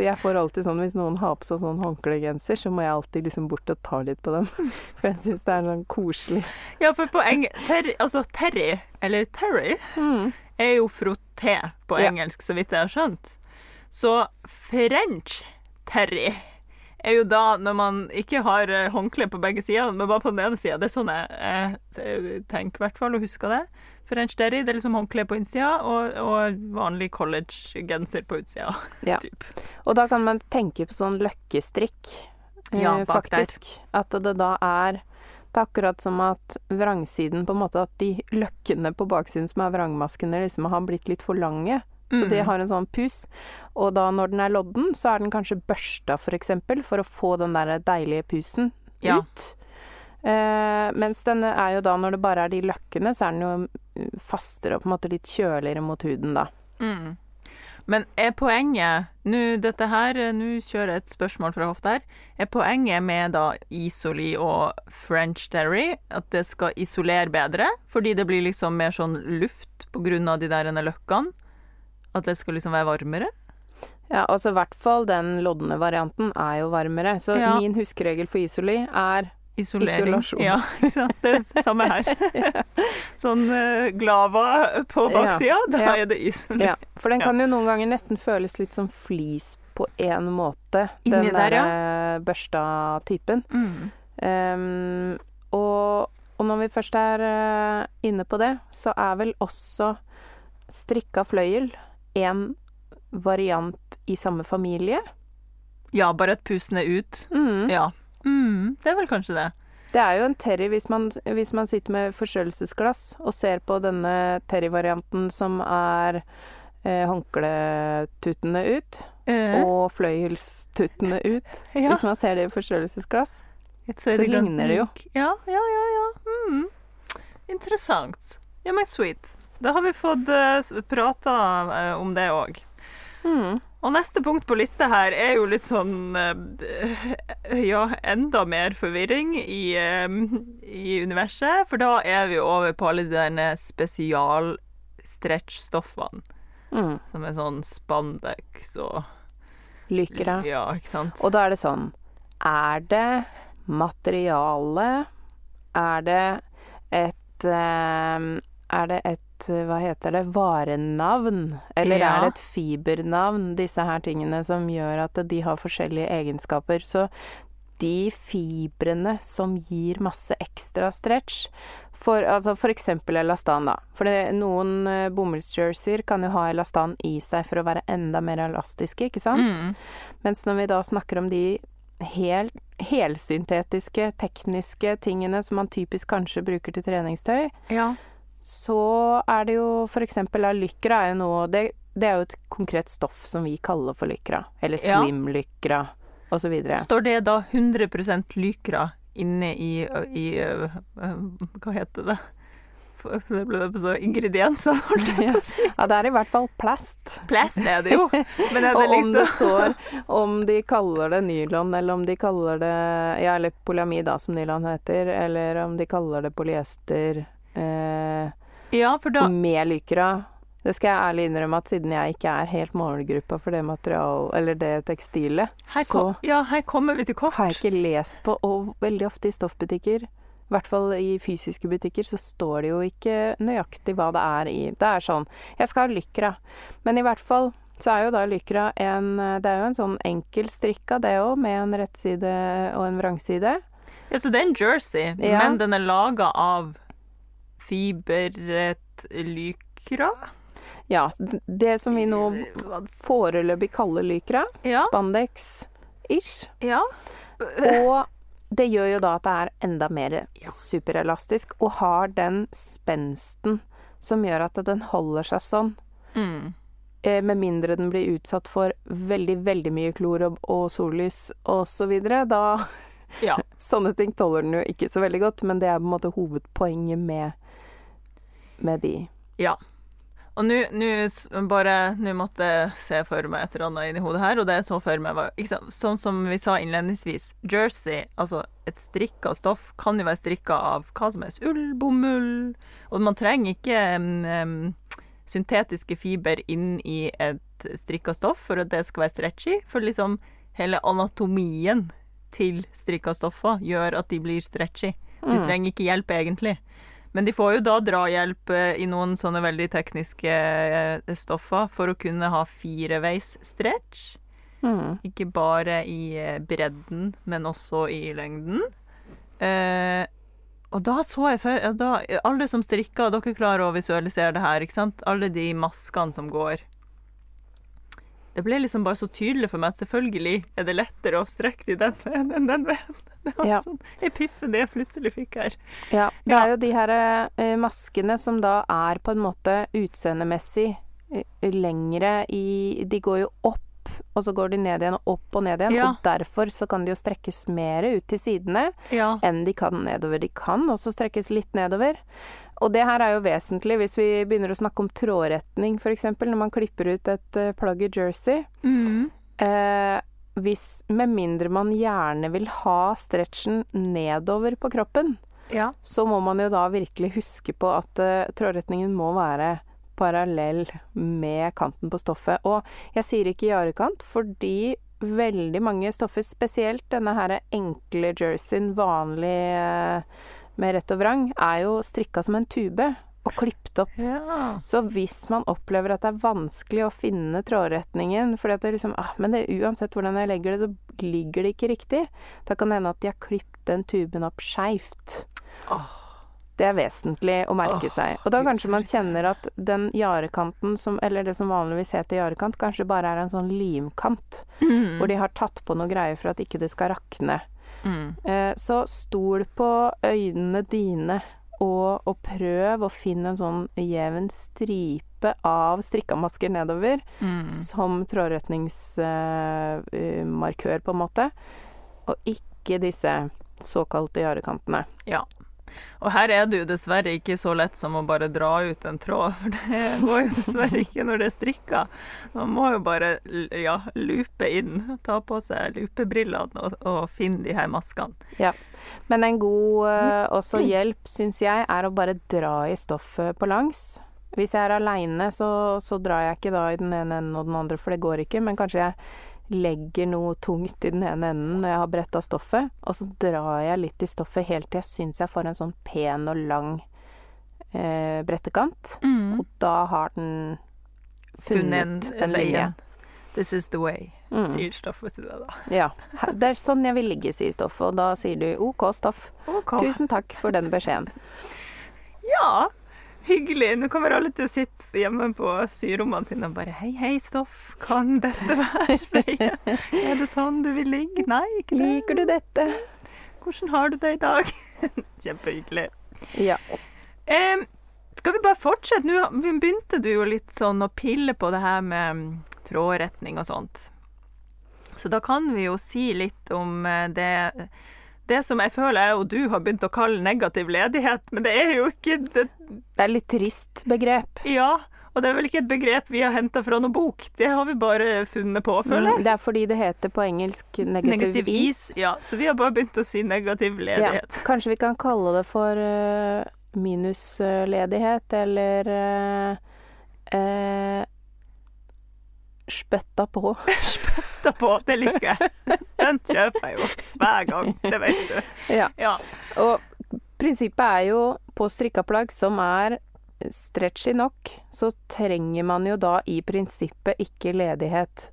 Jeg får alltid sånn hvis noen har på seg sånn håndklegenser, så må jeg alltid liksom bort og ta litt på dem. For jeg syns det er sånn koselig. ja, for poeng. Terry, altså Terry, eller Terry, Mm. er jo frotté på engelsk, så vidt jeg har skjønt. Så French Terry er jo da når man ikke har eh, håndkle på begge sider, men bare på den ene sida. Det er sånn jeg, jeg tenker i hvert fall, og husker det. French Terry det er liksom håndkle på innsida og, og vanlig college-genser på utsida. Ja. typ. Og da kan man tenke på sånn løkkestrikk, eh, Ja, faktisk. der. At det da er Det er akkurat som at vrangsiden på en måte At de løkkene på baksiden som er vrangmaskene, liksom har blitt litt for lange. Så Mm. de har en sånn pus. Og da når den er lodden, så er den kanskje børsta, for eksempel, for å få den der deilige pusen Ja. ut. Eh, mens den er jo da, når det bare er de løkkene, så er den jo mm, fastere og på en måte litt kjøligere mot huden, da. Mm. Men er poenget Nå dette her, nå kjører jeg et spørsmål fra hofta her. Er poenget med da Isoli og French Terry at det skal isolere bedre? Fordi det blir liksom mer sånn luft av de der løkkene? At det skal liksom være varmere? Ja, altså i hvert fall den lodne varianten er jo varmere. Så Ja. min huskeregel for Isoli er Isolering. Isolasjon. Ja. Det er det samme her. sånn eh, glava på baksida, da ja. er det isolering. Ja, for den Ja. kan jo noen ganger nesten føles litt som flis på en måte. Inni den der, ja. der børsta typen. Mm. Um, og, og når vi først er eh, inne på det, så er vel også strikka fløyel en variant i samme familie. Ja, bare at pusen er ut. Mm. Ja. Mm, det er vel kanskje det. Det er jo en terry hvis man, hvis man sitter med forstørrelsesglass og ser på denne terryvarianten som er eh, håndkletuttene ut Eh, og fløyelstuttene ut. ja. Hvis man ser det i forstørrelsesglass. så det ligner det jo. Ja, ja, ja. ja. Mm. Interessant. Ja, men sweet. Da har vi fått uh, prata uh, om det òg. Mm. Og neste punkt på lista her er jo litt sånn eh, Ja, enda mer forvirring i, eh, i universet. For da er vi over på alle de der spesialstretch-stoffene. Mm. Som er sånn spandex og Lykra. Ja, ikke sant? Og da er det sånn Er det materiale? Er det et eh, Er det et Hva heter det? Varenavn? Eller Ja. er det et fibernavn? Disse her tingene som gjør at de har forskjellige egenskaper. Så de fibrene som gir masse ekstra stretch for, altså for eksempel elastan, da. For det, noen uh, bomullsjerseyer kan jo ha elastan i seg for å være enda mer elastiske, ikke sant? Mm. Mens når vi da snakker om de hel, helsyntetiske, tekniske tingene som man typisk kanskje bruker til treningstøy, Ja. Så er det jo eksempel Lykra er jo noe det, Det er jo et konkret stoff som vi kaller for lykra. Eller Ja. og så videre. Står det da 100 lykra inne i, i uh, Hva heter det? Det ble det så ingredienser, holdt jeg på å si. Ja, det er i hvert fall plast. Plast er det jo. Men det Og om det liksom står om de kaller det nylon, eller om de kaller det Ja, eller polyamid, da, som nylon heter, eller om de kaller det polyester eh, Ja, for da med lykra. Det skal jeg ærlig innrømme at siden jeg ikke er helt målgruppa for det material, eller det tekstilet, her, så ja, her kommer vi til kort. har jeg ikke lest på, og veldig ofte i stoffbutikker, i hvert fall i fysiske butikker, så står det jo ikke nøyaktig hva det er i. Det er sånn Jeg skal ha lykra. Men i hvert fall så er jo da lykra en Det er jo en sånn enkel strikk av det òg, med en rettside og en vrangside. Ja, så det er en jersey, Ja. men den er laga av fiberet lykra? Ja, det som vi nå foreløpig kaller lykra. Ja. Spandex-ish. ja. Og det gjør jo da at det er enda mer superelastisk, og har den spensten som gjør at den holder seg sånn. Mm. Eh, Med mindre den blir utsatt for veldig, veldig mye klor og, og sollys osv. Da Ja. Sånne ting tåler den jo ikke så veldig godt, men det er på en måte hovedpoenget med, med de. ja. Og nå bare Nå måtte jeg se for meg et eller annet inni hodet her, og det jeg så for meg, var Sånn som vi sa innledningsvis, jersey, altså et strikka stoff, kan jo være strikka av hva som helst. Ull, bomull Og man trenger ikke um, syntetiske fiber inn i et strikka stoff for at det skal være stretchy. For liksom hele anatomien til strikka stoffer gjør at de blir stretchy. De Mm. trenger ikke hjelp, egentlig. Men de får jo da drahjelp eh, i noen sånne veldig tekniske eh, stoffer for å kunne ha fireveis stretch. Mm. Ikke bare i eh, bredden, men også i lengden. Eh, og da så jeg før Alle som strikker, dere klarer å visualisere det her, ikke sant? Alle de maskene som går. Det ble liksom bare så tydelig for meg at selvfølgelig er det lettere å strekke de den veien enn den veien. Det var Ja. sånn epiffen jeg plutselig fikk her. Ja, det er jo de her eh, maskene som da er på en måte utseendemessig eh, lengre i De går jo opp, og så går de ned igjen og opp og ned igjen. Ja. Og derfor så kan de jo strekkes mer ut til sidene Ja. enn de kan nedover. De kan også strekkes litt nedover. Og det her er jo vesentlig hvis vi begynner å snakke om trådretning, f.eks. Når man klipper ut et eh, plagg i jersey. Mm. Eh, hvis, med mindre man gjerne vil ha stretchen nedover på kroppen, ja. så må man jo da virkelig huske på at uh, trådretningen må være parallell med kanten på stoffet. Og jeg sier ikke jarekant, fordi veldig mange stoffer, spesielt denne her enkle jerseyen, vanlig eh, med rett og vrang, er jo strikka som en tube og klippet opp. Ja. Så hvis man opplever at det er vanskelig å finne trådretningen, fordi at det liksom ah, Men det, uansett hvordan jeg legger det, så ligger det ikke riktig. Da kan det hende at de har klippet den tuben opp skeivt. Oh. Det er vesentlig å merke oh. seg. Og da kanskje man kjenner at den jarekanten som Eller det som vanligvis heter jarekant, kanskje bare er en sånn limkant. Mm. Hvor de har tatt på noe greier for at ikke det skal rakne. Mm. Eh, så stol på øynene dine, og, og prøv å finne en sånn jevn stripe av strikkamasker nedover Mm. som trådretningsmarkør, på en måte. Og ikke disse såkalte jarekantene. Ja. Og her er det jo dessverre ikke så lett som å bare dra ut en tråd, for det går jo dessverre ikke når det er strikka. Man må jo bare ja, lupe inn, ta på seg lupebrillene og, og finne de her maskene. Men en god eh, også hjelp, syns jeg, er å bare dra i stoffet på langs. Hvis jeg er aleine, så, så drar jeg ikke da i den ene enden og den andre, for det går ikke. Men kanskje jeg legger noe tungt i den ene enden når jeg har bretta stoffet, og så drar jeg litt i stoffet helt til jeg syns jeg får en sånn pen og lang eh, brettekant. Og da har den funnet en linje. This is the way, Mm. sier stoffet til deg da. Ja. Det er sånn jeg vil ligge, sier stoffet, og da sier du OK, stoff. Okay. Tusen takk for den beskjeden. Ja, hyggelig. Nå kommer alle til å sitte hjemme på syrommene sine og bare Hei, hei, Stoff, kan dette være veien? Er det sånn du vil ligge? Nei, ikke det. Liker du dette? Hvordan har du det i dag? Kjempehyggelig. Ja. Um, skal vi bare fortsette? Nå begynte du jo litt sånn å pille på det her med mm, trådretning og sånt. Så da kan vi jo si litt om eh, det det som jeg føler jeg og du har begynt å kalle negativ ledighet, men det er jo ikke det Det er litt trist begrep. Ja, og det er vel ikke et begrep vi har henta fra noen bok. Det har vi bare funnet på, føler jeg. Mm, Det er fordi det heter på engelsk negativ, Negativ is. Ja, så vi har bare begynt å si negativ Ja, ledighet. kanskje vi kan kalle det for uh, minusledighet, eller uh, uh, spøtta på. Ta på, det liker jeg. Den kjøper jeg jo hver gang, det vet du. Ja. Ja. Og prinsippet er jo på strikka plagg som er stretchy nok, så trenger man jo da i prinsippet ikke ledighet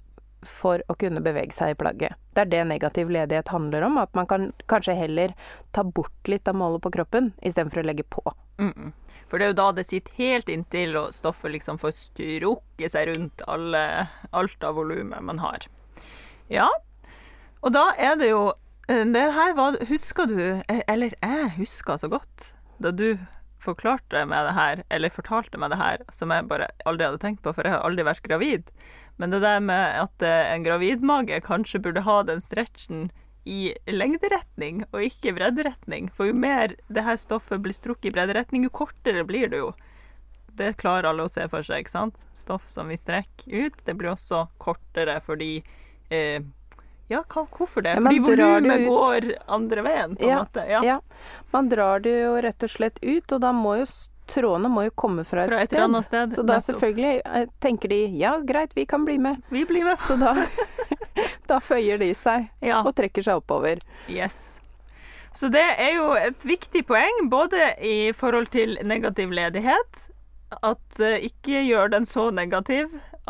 for å kunne bevege seg i plagget. Det er det negativ ledighet handler om, at man kan kanskje heller ta bort litt av målet på kroppen istedenfor å legge på. Mm -mm. For det er jo da det sitter helt inntil, og stoffet liksom får strukket seg rundt alle, alt av volumet man har. Ja, og da er det jo eh, Det her var Husker du eh, Eller jeg husker så godt da du forklarte meg det her, eller fortalte meg det her, som jeg bare aldri hadde tenkt på, for jeg har aldri vært gravid. Men det der med at eh, en gravidmage kanskje burde ha den stretchen i lengderetning og ikke bredderetning. For jo mer det her stoffet blir strukket i bredderetning, jo kortere blir det jo. Det klarer alle å se for seg, ikke sant? Stoff som vi strekker ut, det blir også kortere fordi eh, Ja, hva, hvorfor det? Ja, fordi volumet går andre veien, på en Ja, måte. Ja. Ja. Man drar det jo rett og slett ut, og da må jo trådene må jo komme fra et, Fra et sted. sted, Så da nettopp. selvfølgelig eh, tenker de ja, greit, vi kan bli med. Vi blir med. Så da, da føyer de seg og trekker seg oppover. Yes. Så det er jo et viktig poeng, både i forhold til negativ ledighet, at eh, ikke gjør den så negativ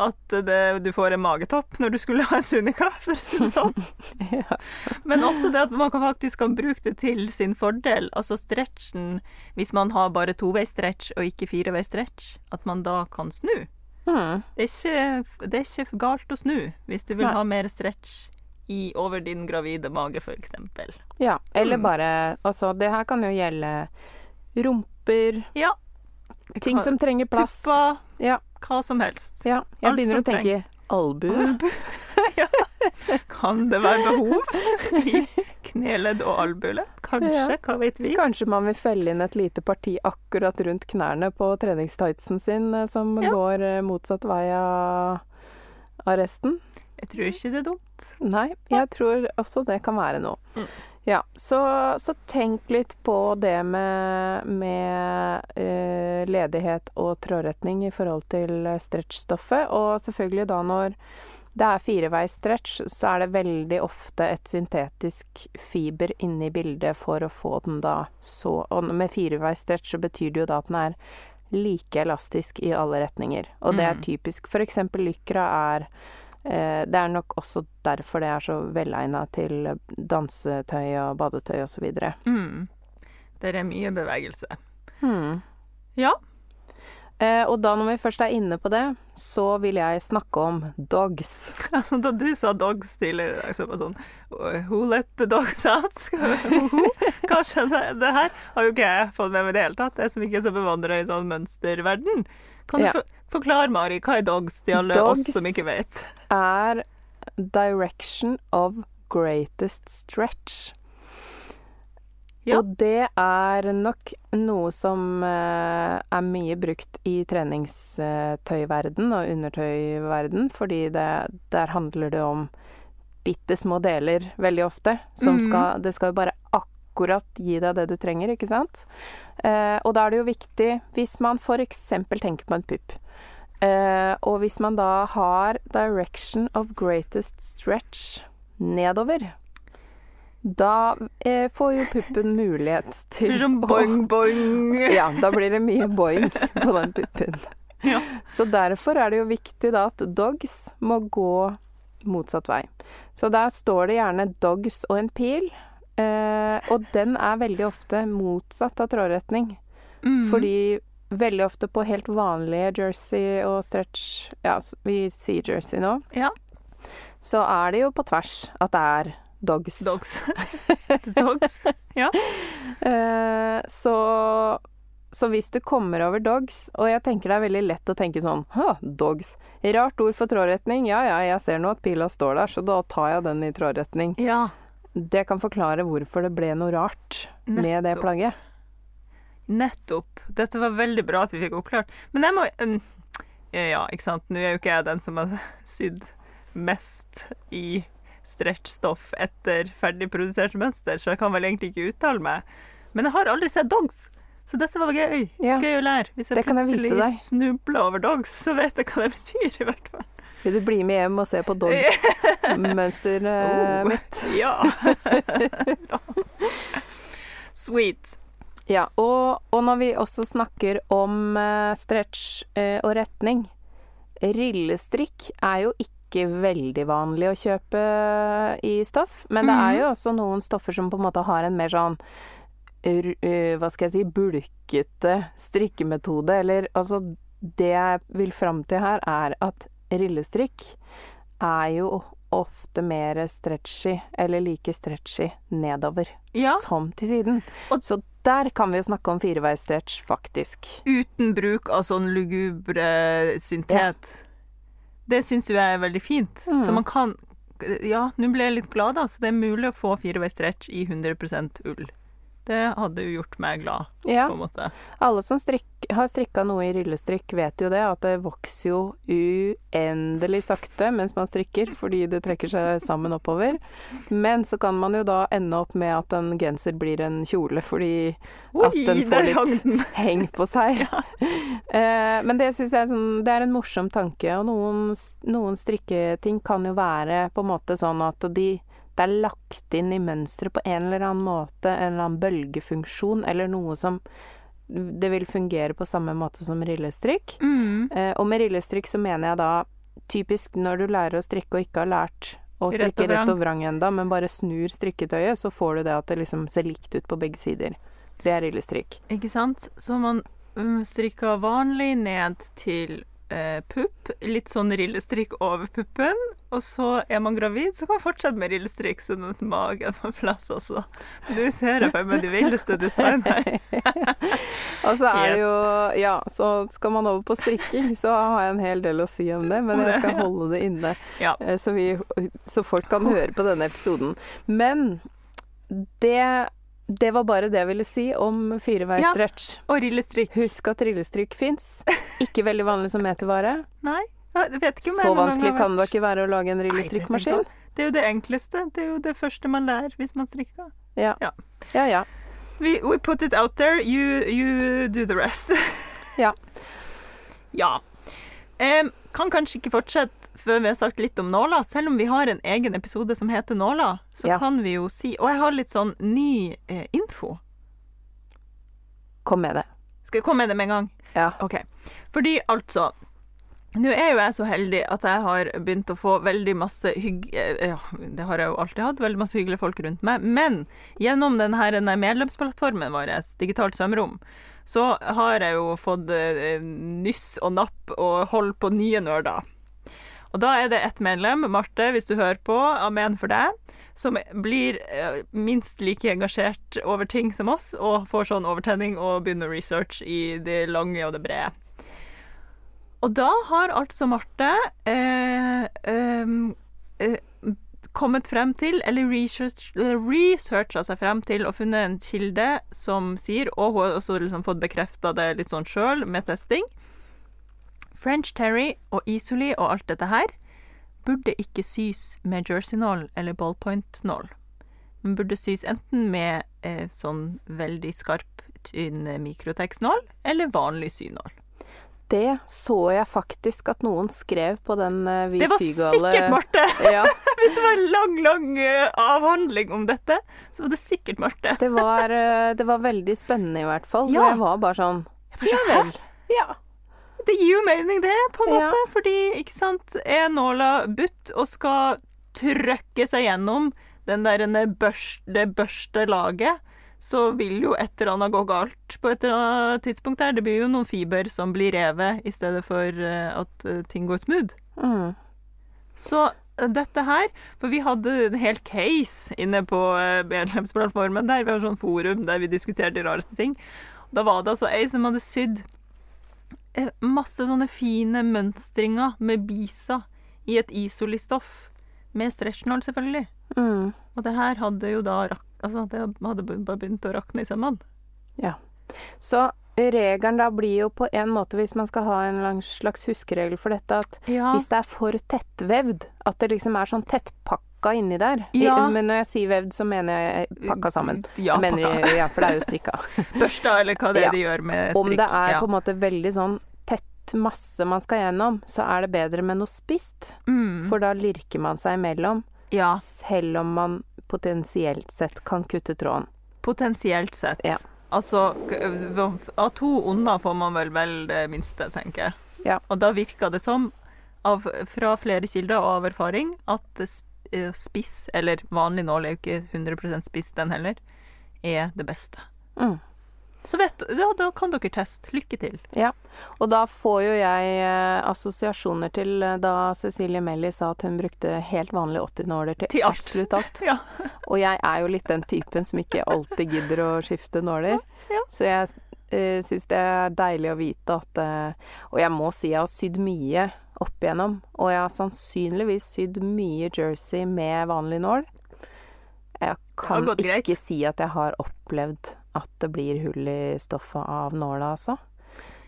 at det, du får en magetopp når du skulle ha en tunika, for å si det sånn. Ja. Men også det at man kan faktisk kan bruke det til sin fordel. Altså stretchen, hvis man har bare toveisstretch og ikke fireveisstretch, at man da kan snu. Mm. Det er ikke, det er ikke galt å snu hvis du vil Nei. ha mer stretch i, over din gravide mage, f.eks. Ja, eller Mm. bare Altså, det her kan jo gjelde rumper, Ja. ting som trenger plass. Kuppa, Ja. Hva som helst. Ja, jeg Alt begynner å tenke albue. Albu. ja. Kan det være behov i kneledd og albuledd? Kanskje, Ja. hva vet vi? Kanskje man vil felle inn et lite parti akkurat rundt knærne på treningstightsen sin, eh, som Ja. går eh, motsatt vei av av resten. Jeg tror ikke det er dumt. Nei, jeg tror også det kan være noe. Mm. Ja, så, så tenk litt på det med, med eh, ledighet og trådretning i forhold til eh, stretchstoffet. Og selvfølgelig da når det er fireveis stretch, så er det veldig ofte et syntetisk fiber inne i bildet for å få den da så Og med fireveis stretch så betyr det jo da at den er like elastisk i alle retninger. Og det er Mm. typisk. For eksempel lykra er Det er nok også derfor det er så velegna til dansetøy og badetøy osv. Mm. Det er mye bevegelse. Mm. Ja. Eh, og da når vi først er inne på det, så vil jeg snakke om dogs. Altså, da du sa dogs tidligere i dag, så var det sånn Who let the dogs out? Hva skjedde? Det her har jo ikke jeg fått med meg i det hele tatt. Jeg som ikke er så bevandra i sånn mønsterverden. Kan du Ja. For forklare, Mari, hva er dogs til alle Dogs. oss som ikke vet? Dogs Er direction of greatest stretch. Ja. Og det er nok noe som eh, er mye brukt i treningstøyverden og undertøyverden, fordi det, der handler det om bitte små deler veldig ofte. Som Mhm. skal Det skal jo bare akkurat gi deg det du trenger, ikke sant? Eh, og da er det jo viktig, hvis man f.eks. tenker på en pupp, eh, og hvis man da har direction of greatest stretch nedover, da eh, får jo puppen mulighet til Som boing, boing. Ja, da blir det mye boing på den puppen. Ja. Så derfor er det jo viktig da at dogs må gå motsatt vei. Så der står det gjerne dogs og en pil, eh, og den er veldig ofte motsatt av trådretning. Mm. Fordi veldig ofte på helt vanlige jersey og stretch Ja, vi sier jersey nå. Ja. Så er det jo på tvers at det er dogs. Dogs. dogs. Ja. Eh, så så hvis du kommer over dogs, og jeg tenker det er veldig lett å tenke sånn Hå, dogs. Rart ord for trådretning. Ja ja, jeg ser nå at pila står der, så da tar jeg den i trådretning. Ja. Det kan forklare hvorfor det ble noe rart med det plagget. Nettopp. Dette var veldig bra at vi fikk oppklart. Men jeg må Ja, ikke sant. Nå er jo ikke jeg den som har sydd mest i stretchstoff etter ferdigprodusert mønster, så jeg kan vel egentlig ikke uttale meg. Men jeg har aldri sett dogs, så dette var gøy. Ja. Gøy å lære. Hvis jeg Det jeg plutselig deg. snubler over dogs, så vet jeg hva det betyr, i hvert fall. Vil du bli med hjem og se på dogs-mønsteret Oh. mitt? Ja. Sweet. Ja, og, og når vi også snakker om uh, stretch uh, og retning Rillestrikk er jo ikke veldig vanlig å kjøpe i stoff, men det er jo også noen stoffer som på en måte har en mer sånn eh, hva skal jeg si bulkete strikkemetode, eller altså Det jeg vil fram til her, er at rillestrikk er jo ofte mer stretchy, eller like stretchy nedover Ja. som til siden. Og- Så der kan vi jo snakke om fireveisstretch, faktisk. Uten bruk av sånn lugubre syntet. Det syns jo jeg er veldig fint. Mm. Så man kan Ja, nå ble jeg litt glad, da, så det er mulig å få fireveisstretch i 100% ull. Det hadde jo gjort meg glad, Ja, på en måte. alle som strikk, har strikka noe i rillestrikk, vet jo det, at det vokser jo uendelig sakte mens man strikker, fordi det trekker seg sammen oppover. Men så kan man jo da ende opp med at en genser blir en kjole, fordi at den får litt heng på seg. ja. men det syns jeg er sånn Det er en morsom tanke, og noen, noen strikketing kan jo være på en måte sånn at de det er lagt inn i mønsteret på en eller annen måte, en eller annen bølgefunksjon, eller noe som det vil fungere på samme måte som rillestrikk. Mm. Eh, og med rillestrikk så mener jeg da typisk når du lærer å strikke og ikke har lært å Rett og strikke vrang. rett og vrang enda, men bare snur strikketøyet, så får du det at det liksom ser likt ut på begge sider. Det er rillestrikk. Ikke sant? Så man um, strikker vanlig ned til eh, pupp, litt sånn rillestrikk over puppen, og så er man gravid, så kan man fortsette med rillestrikk sånn at magen får plass også. Du ser jeg for meg de villeste designene. Og så er det jo Ja, så skal man over på strikking, så har jeg en hel del å si om det, men jeg skal holde det inne. Ja. eh, Så, vi, så folk kan høre på denne episoden. Men det det var bare det jeg ville si om fireveisstretch. Og rillestrikk. Husk at rillestrikk fins. Ikke veldig vanlig som metervare. Nei, jeg vet ikke om Så vanskelig kan det ikke være å lage en rillestrykkmaskin. rillestrikkmaskin. Det er jo det enkleste. Det er jo det første man lærer hvis man strikker. Ja. Ja. ja ja. We, we put it out there, you, you do the rest. Ja. ja. Um, kan kanskje ikke fortsette før vi har sagt litt om nåla, Selv om vi har en egen episode som heter nåla, så Ja. kan vi jo si Og jeg har litt sånn ny eh, info. Kom med det. Skal jeg komme med det med en gang? Ja. OK. Fordi altså Nå er jo jeg så heldig at jeg har begynt å få veldig masse hygg... eh, Ja, det har jeg jo alltid hatt, veldig masse hyggelige folk rundt meg. Men gjennom denne, denne medlemsplattformen vår, Digitalt sømrom, så har jeg jo fått eh, nyss og napp og hold på nye nerder. Og da er det ett medlem, Marte, hvis du hører på, amen for deg, som blir eh, minst like engasjert over ting som oss, og får sånn overtenning og begynner research i det lange og det brede. Og da har altså Marte eh, eh, kommet frem til, eller research, seg frem til og funnet en kilde som sier, og hun har også liksom fått bekrefta det litt sånn sjøl med testing French Terry og Isoli og alt dette her burde ikke sys med jersey-nål eller ballpoint-nål. Men burde sys enten med eh, sånn veldig skarp, tynn mikrotex-nål eller vanlig synål. Det så jeg faktisk at noen skrev på den eh, Vi Det var Sygale sikkert Marte! Ja, Hvis det var en lang, lang uh, avhandling om dette, så var det sikkert Marte. det var, uh, det var veldig spennende i hvert fall. Så Ja. jeg var bare sånn Ja sånn, vel. Ja. Det gir jo mening, det, på en Ja. måte. Fordi, ikke sant, er nåla butt og skal trøkke seg gjennom den der børst, det børste laget, så vil jo et eller annet gå galt på et eller annet tidspunkt der. Det blir jo noen fiber som blir revet, i stedet for eh, at eh, ting går smooth. Mm. Så eh, dette her For vi hadde en hel case inne på medlemsplattformen der. Vi har sånn forum der vi diskuterte de rareste ting. da var det altså ei som hadde sydd masse sånne fine mønstringer med bisa i et isolistoff. Med stretchnål, selvfølgelig. Mm. Og det her hadde jo da Altså, det hadde bare begynt å rakne i sømmene. Så regelen da blir jo på en måte, hvis man skal ha en slags huskeregel for dette, at Ja. hvis det er for tettvevd, at det liksom er sånn tettpakka inni der. I- Men når jeg sier vevd, så mener jeg pakka sammen. Ja, jeg mener, pakka. ja, for det er jo strikka. Børsta, eller hva det er Ja. de gjør med strikk. Om det er ja. på en måte veldig sånn tett masse man skal gjennom, så er det bedre med noe spist. mm. For da lirker man seg imellom, Ja, selv om man potensielt sett kan kutte tråden. potensielt sett. Ja. Altså, av to onder får man vel vel det minste, tenker jeg. Ja. Og da virker det som, av, fra flere kilder og av erfaring, at eh, spiss, eller vanlig nål er jo ikke 100% spiss den heller, er det beste. Mm. Så vet, ja, da kan dere teste. Lykke til. Ja. Og da får jo jeg eh, assosiasjoner til eh, da Cecilie Melli sa at hun brukte helt vanlige 80-nåler til, Til absolutt alt. Ja. Og jeg er jo litt den typen som ikke alltid gidder å skifte nåler. Ja. Så jeg uh, syns det er deilig å vite at eh, Og jeg må si jeg har sydd mye opp igjennom. Og jeg har sannsynligvis sydd mye jersey med vanlig nål. Jeg kan ikke greit. si at jeg har opplevd at det blir hull i stoffet av nåla, altså.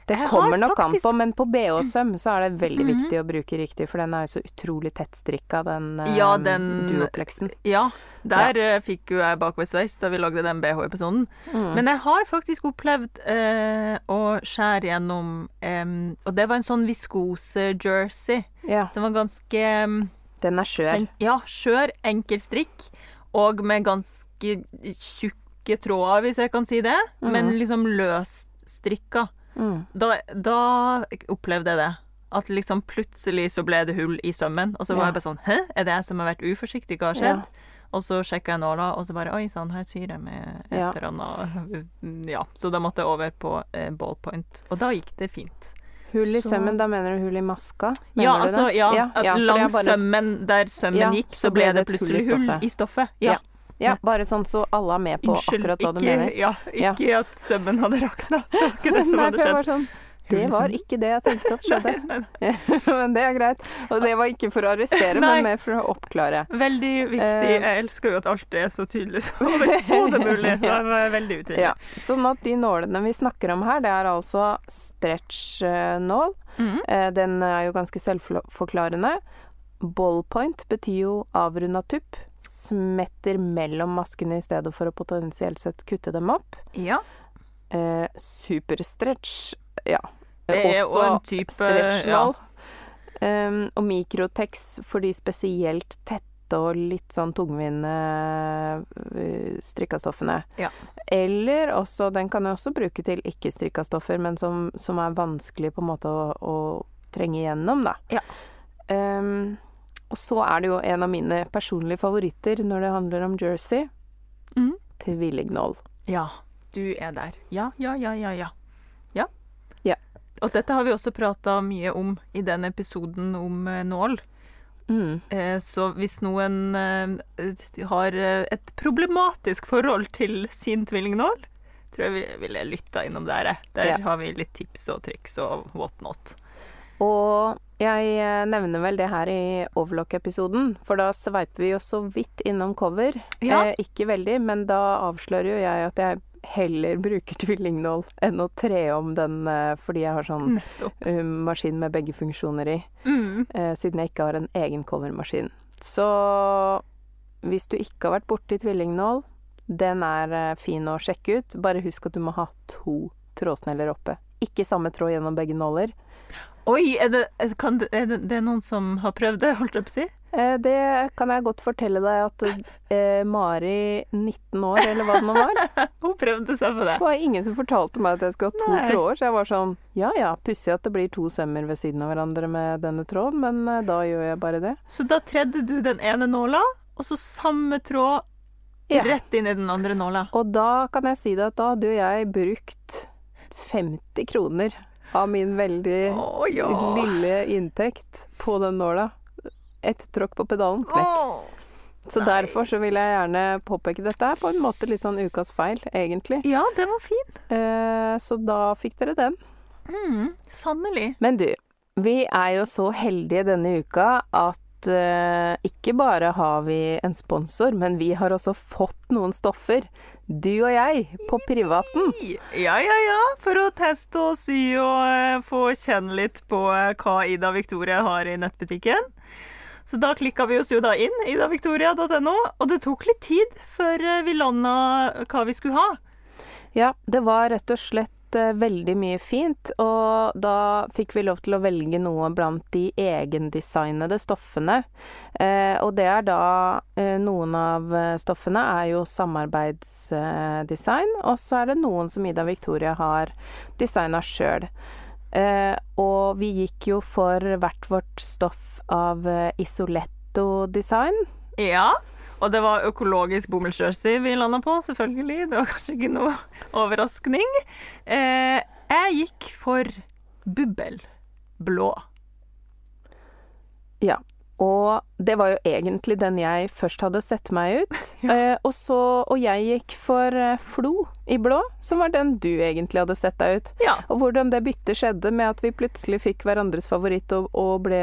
Det kommer nok an på, men på BH-søm så er det veldig Mhm. viktig å bruke riktig, for den er jo så utrolig tettstrikka, den, eh, Ja, den- duoplexen. Ja, der ja. fikk jo jeg bakoversveis da vi lagde den BH-episoden. Mm. Men jeg har faktisk opplevd eh, å skjære gjennom eh, Og det var en sånn viskose-jersey ja, som var ganske den er skjør. en, Ja, skjør, enkel strikk, og med ganske tjukke tråder, hvis jeg kan si det. Men Mhm. liksom løst strikka. Mm. Da, da opplevde jeg det. At liksom plutselig så ble det hull i sømmen, og så var Ja. jeg bare sånn Hæ, er det jeg som har vært uforsiktig? Hva har Ja. skjedd? Og så sjekka jeg nåla, og så bare Oi sann, her syr jeg med et eller annet Ja. Så da måtte jeg over på eh, ballpoint. Og da gikk det fint. Hull i Så- sømmen, da mener du hull i maska? Mener ja, altså, ja, ja, at for langs bare- sømmen der sømmen Ja, gikk, så så ble ble det et hull i plutselig hull i stoffet. Ja. Ja. Ja, bare sånn så alle er med på Unnskyld, akkurat hva du mener. Ja, Ja. ikke at sømmen hadde rakna. Det var ikke det som Nei, hadde skjedd. var sånn Det var ikke det jeg tenkte at skjedde. Nei, nei, men det er greit. Og det var ikke for å arrestere, Nei. men mer for å oppklare. Veldig viktig. Eh. Jeg elsker jo at alt er så tydelig som overhodet mulig. Det var veldig utydelig. Ja, sånn at de nålene vi snakker om her, det er altså stretch-nål. Mhm. Eh, Den er jo ganske selvforklarende. Ballpoint betyr jo avrunda tupp. Smetter mellom maskene i stedet for å potensielt sett kutte dem opp. ja. Eh, superstretch, ja. Det er jo en type stretchnål. Um, og mikrotex for de spesielt tette og litt sånn tungvinte uh, strikkastoffene. Ja. Eller også, den kan jeg også bruke til ikke-strikka stoffer, men som, som er vanskelig på en måte å, å trenge igjennom, da. Ja. Um, og så er det jo en av mine personlige favoritter når det handler om jersey. Mm. Tvillingnål. Ja, du er der. Ja, ja, ja, ja, ja. Ja. Ja. Og dette har vi også prata mye om i den episoden om eh, nål. Mm. Eh, så hvis noen eh, har et problematisk forhold til sin tvillingnål, tror jeg vi ville lytta innom der. Der Ja. har vi litt tips og triks og whatnot. Og jeg eh, nevner vel det her i Overlock-episoden, for da sveiper vi jo så vidt innom cover. Ja. Eh, ikke veldig, men da avslører jo jeg at jeg heller bruker tvillingnål enn å tre om den eh, fordi jeg har sånn eh, maskin med begge funksjoner i, Mm. eh, siden jeg ikke har en egen covermaskin. Så hvis du ikke har vært borti tvillingnål, den er fin å sjekke ut. Bare husk at du må ha to trådsneller oppe. Ikke samme tråd gjennom begge nåler. Oi, er det, kan er det, det er noen som har prøvd det, holdt jeg på å si? Eh, Det kan jeg godt fortelle deg at eh, Mari, 19 år, eller hva det nå var Hun prøvde seg på det. Det var ingen som fortalte meg at jeg skulle ha to Nei. tråder, så jeg var sånn Ja ja, pussig at det blir to sømmer ved siden av hverandre med denne tråden, men eh, da gjør jeg bare det. Så da tredde du den ene nåla, og så samme tråd Ja. rett inn i den andre nåla. Og da kan jeg si deg at da hadde jo jeg brukt 50 kroner av min veldig oh, ja. lille inntekt på den nåla. Ett tråkk på pedalen, knekk. Oh, Så Nei. derfor så vil jeg gjerne påpeke dette er på en måte litt sånn ukas feil, egentlig. Ja, den var fin. Eh, så da fikk dere den. Mm, Sannelig. Men du, vi er jo så heldige denne uka at eh, ikke bare har vi en sponsor, men vi har også fått noen stoffer. Du og jeg, på privaten. Ja, ja, ja. For å teste og sy og eh, få kjenne litt på eh, hva Ida Victoria har i nettbutikken. Så da klikka vi oss jo da inn, idavictoria.no, og det tok litt tid før eh, vi landa hva vi skulle ha. Ja, det var rett og slett eh, veldig mye fint, og da fikk vi lov til å velge noe blant de egendesignede stoffene. Eh, og det er da eh, Noen av stoffene er jo samarbeidsdesign, og så er det noen som Ida Victoria har designa sjøl. Og vi gikk jo for hvert vårt stoff av Isoletto-design. Ja. Og det var økologisk bomullsjersey vi landa på, selvfølgelig. Det var kanskje ikke noe overraskning. Eh, jeg gikk for bubbel blå. Ja. Og det var jo egentlig den jeg først hadde sett meg ut. eh, og, så, og jeg gikk for eh, Flo i blå, som var den du egentlig hadde sett deg ut. Ja. Og hvordan det byttet skjedde med at vi plutselig fikk hverandres favoritt og, og ble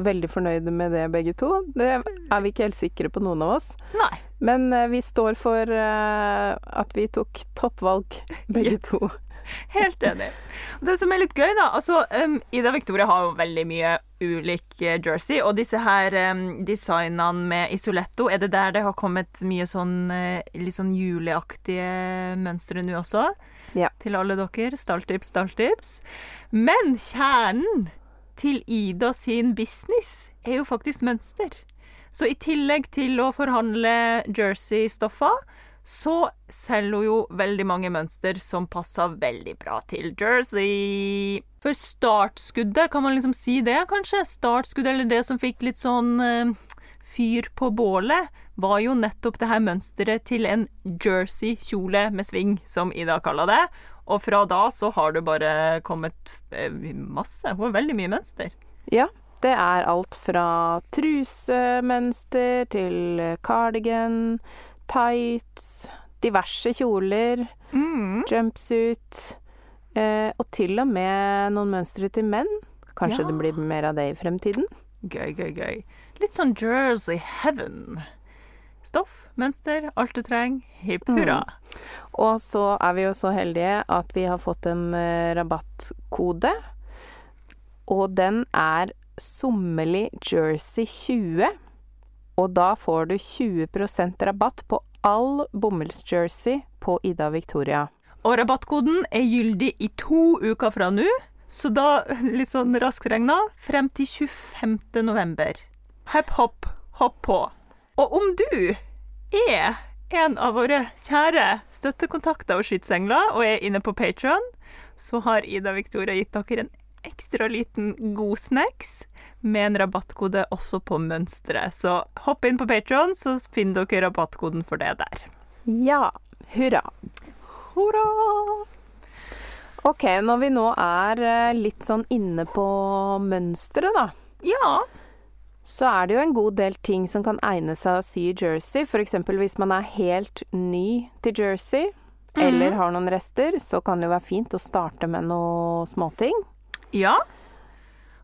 veldig fornøyde med det begge to, det er vi ikke helt sikre på, noen av oss. Nei. Men eh, vi står for eh, at vi tok toppvalg, begge Yes. to. Helt enig. Det som er litt gøy, da altså, um, Ida Victoria har jo veldig mye ulik eh, jersey, og disse her um, designene med Isoletto, er det der det har kommet mye sånn eh, litt sånn juleaktige mønstre nå også? Ja. Til alle dere. Stalltips, stalltips. Men kjernen til Ida sin business er jo faktisk mønster. Så i tillegg til å forhandle jersey-stoffer, så selger hun jo veldig mange mønster som passer veldig bra til jersey. For startskuddet, kan man liksom si det, kanskje? Startskuddet, eller det som fikk litt sånn eh, fyr på bålet, var jo nettopp det her mønsteret til en jersey-kjole med sving, som Ida kaller det. Og fra da så har det bare kommet eh, masse. Hun har veldig mye mønster. Ja, det er alt fra trusemønster til cardigan, tights, diverse kjoler, Mm. jumpsuit, eh, og til og med noen mønstre til menn. Kanskje Ja. det blir mer av det i fremtiden? Gøy, gøy, gøy. Litt sånn Jersey heaven. Stoff, mønster, alt du trenger. Hipp hurra. Og så er vi jo så heldige at vi har fått en eh, rabattkode, og den er Sommerlig Jersey 20. Og da får du 20% rabatt på all bomullsjersey på Ida Victoria. Og rabattkoden er gyldig i to uker fra nå, så da, litt sånn raskregna, frem til 25. november. Hepp hopp, hopp på. Og om du er en av våre kjære støttekontakter og skytsengler og er inne på Patron, så har Ida Victoria gitt dere en ekstra liten god snacks med en rabattkode også på mønsteret. Så hopp inn på Patron, så finner dere rabattkoden for det der. Ja, hurra. Hurra! Ok, når vi nå er eh, litt sånn inne på mønsteret, da. Ja. Så er det jo en god del ting som kan egne seg å sy i jersey. F.eks. hvis man er helt ny til jersey, eller har noen rester, så kan det jo være fint å starte med noe småting. Ja.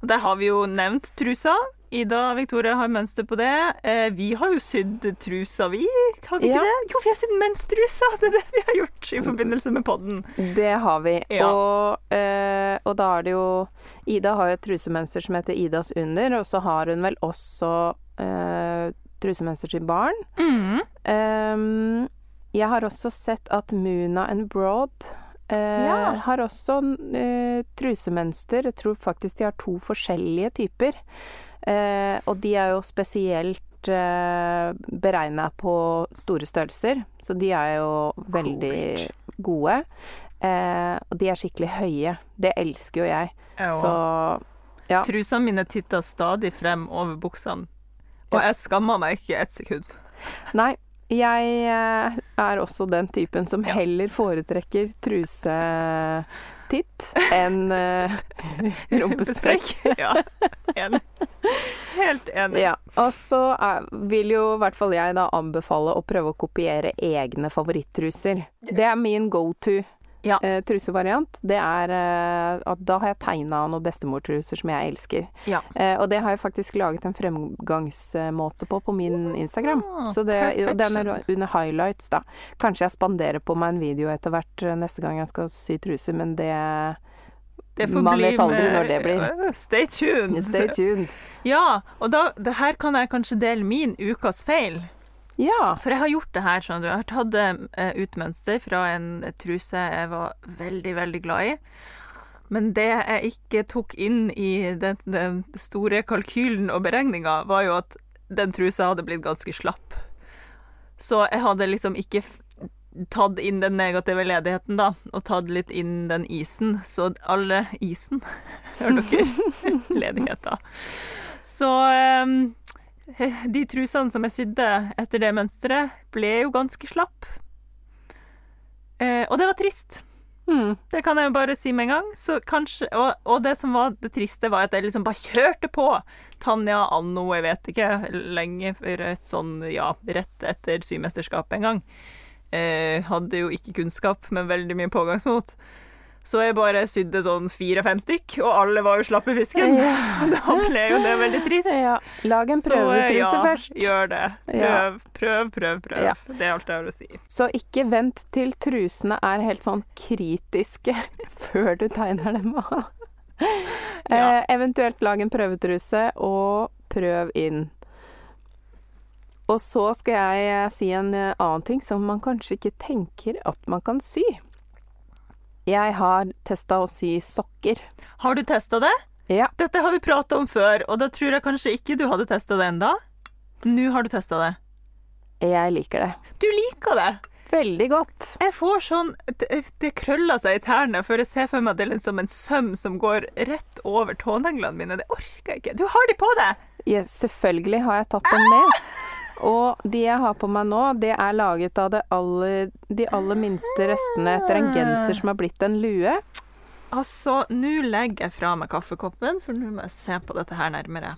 Og der har vi jo nevnt trusa. Ida og Victoria har mønster på det. Eh, vi har jo sydd trusa, vi. Har vi Ja. ikke det? Jo, vi har sydd menstrusa! Det er det vi har gjort i forbindelse med podden. Det har vi. Ja. Og, eh, og da er det jo Ida har jo et trusemønster som heter Idas under, og så har hun vel også eh, trusemønster til barn. Mm. Jeg har også sett at Muna and Broad eh, Ja. har også eh, trusemønster. Jeg tror faktisk de har to forskjellige typer. Eh, og de er jo spesielt uh, beregna på store størrelser, så de er jo veldig gode. Eh, og de er skikkelig høye. Det elsker jo jeg. Så ja. Trusene mine titter stadig frem over buksene. Og Ja. jeg skammer meg ikke et sekund. Nei, jeg eh, er også den typen som heller foretrekker trusetitt enn uh, rumpesprekk. ja, enig. Helt enig. Ja, og så er- vil jo i hvert fall jeg da anbefale å prøve å kopiere egne favorittruser. Det er min go to Ja. eh, trusevariant. Det er eh, at da har jeg tegna noen bestemortruser som jeg elsker. Ja. Eh, og det har jeg faktisk laget en fremgangsmåte på på min Instagram. Ah, Så det, den er under highlights, da. Kanskje jeg spanderer på meg en video etter hvert eh, neste gang jeg skal sy truser, men det Man vet aldri med- når det blir. Øh, Stay tuned. Stay tuned. Ja, og da, det her kan jeg kanskje dele min ukas feil. Ja. For jeg har gjort det her, skjønner du. Jeg har tatt eh, ut mønster fra en truse jeg var veldig, veldig glad i. Men det jeg ikke tok inn i den, den store kalkylen og beregninga, var jo at den trusa hadde blitt ganske slapp. Så jeg hadde liksom ikke tatt inn den negative ledigheten, da, og tatt litt inn den isen. Så alle isen Hører dere? Ledigheta. Så ehm, de trusene som jeg sydde etter det mønsteret, ble jo ganske slapp. Eh, og det var trist. Mm. Det kan jeg jo bare si med en gang. Så kanskje, og, og det som var det triste, var at jeg liksom bare kjørte på. Tanja anno, jeg vet ikke, lenge før et sånn, ja, rett etter symesterskapet en gang. Eh, hadde jo ikke kunnskap, men veldig mye pågangsmot. Så jeg bare sydde sånn fire-fem stykk, og alle var jo slappe i fisken. Ja. Da ble jo det veldig trist. ja. Lag en prøvetruse ja, først. Gjør det. Prøv, prøv, prøv. prøv. Det er alt jeg har å si. Så ikke vent til trusene er helt sånn kritiske før du tegner dem av. Eh, eventuelt lag en prøvetruse, og prøv inn. Og så skal jeg si en eh, annen ting som man kanskje ikke tenker at man kan sy. Jeg har testa å sy sokker. Har du testa det? Ja. Dette har vi prata om før, og da tror jeg kanskje ikke du hadde testa det enda. Nå har du testa det. Jeg liker det. Du liker det! Veldig godt. Jeg får sånn Det, det krøller seg i tærne, for jeg ser for meg at det er liksom en søm som går rett over tåneglene mine. Det orker jeg ikke. Du har de på deg! Ja, selvfølgelig har jeg tatt dem med. Og de jeg har på meg nå, det er laget av det aller, de aller minste restene etter en genser som har blitt en lue. Altså, nå legger jeg fra meg kaffekoppen, for nå må jeg se på dette her nærmere.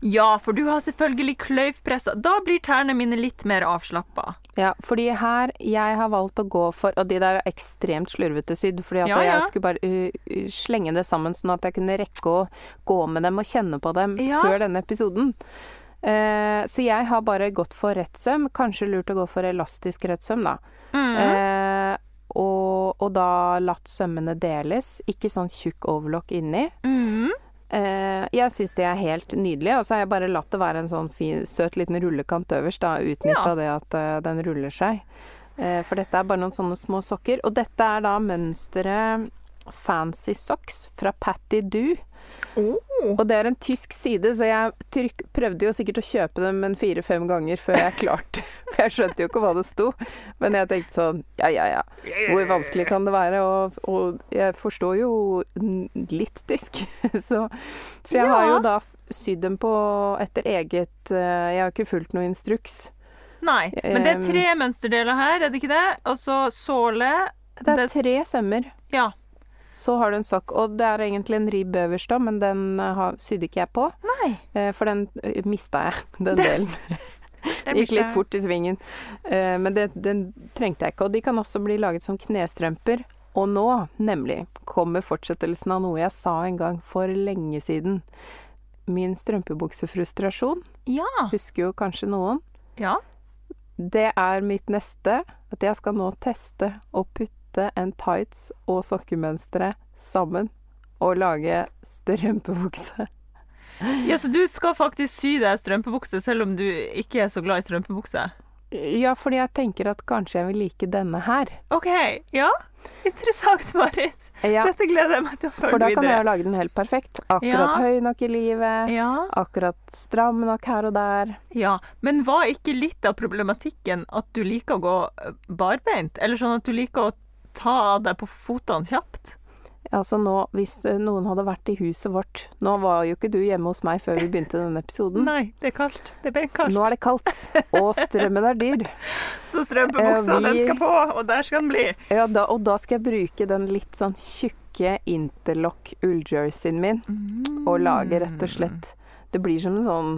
Ja, for du har selvfølgelig kløyvpressa. Da blir tærne mine litt mer avslappa. Ja, fordi her jeg har valgt å gå for Og de der er ekstremt slurvete sydd, fordi at Ja, ja. jeg skulle bare uh, uh, slenge det sammen sånn at jeg kunne rekke å gå med dem og kjenne på dem Ja. før denne episoden. Eh, så jeg har bare gått for rett søm. Kanskje lurt å gå for elastisk rett søm, da. Mm. Eh, og, og da latt sømmene deles, ikke sånn tjukk overlock inni. Mm. Eh, jeg syns det er helt nydelig, og så har jeg bare latt det være en sånn fin, søt liten rullekant øverst, da, utnytta Ja. det at uh, den ruller seg. Eh, for dette er bare noen sånne små sokker. Og dette er da mønsteret Fancy Socks fra Patty Doo. Oh. Og det er en tysk side, så jeg tryk, prøvde jo sikkert å kjøpe dem en fire-fem ganger før jeg klarte For jeg skjønte jo ikke hva det sto. Men jeg tenkte sånn ja, ja, ja. Hvor vanskelig kan det være? Og, og jeg forstår jo litt tysk. Så, så jeg har jo da sydd dem på etter eget eh, Jeg har ikke fulgt noe instruks. Nei, men det er tre mønsterdeler her, er det ikke det? Og så såle. Det er tre sømmer. Ja. Så har du en sokk. Og det er egentlig en ribb øverst, òg, men den eh, har, sydde ikke jeg på. Nei. eh, For den uh, mista jeg, den delen. det Gikk litt fort i svingen. Eh, Men det, den trengte jeg ikke. Og de kan også bli laget som knestrømper. Og nå, nemlig, kommer fortsettelsen av noe jeg sa en gang for lenge siden. Min strømpebuksefrustrasjon, Ja. husker jo kanskje noen. Ja. Det er mitt neste. At jeg skal nå teste å putte en tights og sokkemønstre sammen. Og lage strømpebukse. ja, så du skal faktisk sy deg strømpebukse selv om du ikke er så glad i strømpebukse? Ja, fordi jeg tenker at kanskje jeg vil like denne her. OK. Ja. Interessant, Marit. Ja, Dette gleder jeg meg til å følge for da kan jeg videre. jo lage den helt perfekt. Akkurat Ja. høy nok i livet. Ja. Akkurat stram nok her og der. ja. Men var ikke litt av problematikken at du liker å gå barbeint? Eller sånn at du liker å ta deg på fotene kjapt? Altså nå, hvis eh, noen hadde vært i huset vårt Nå var jo ikke du hjemme hos meg før vi begynte denne episoden. Nei, det er kaldt. Det er benkaldt. Nå er det kaldt, og strømmen er dyr. Så strømpebuksa, Eh, vi- den skal på, og der skal den bli. Ja, da, og da skal jeg bruke den litt sånn tjukke interlock ulljerseyen min og lage rett og slett Det blir som en sånn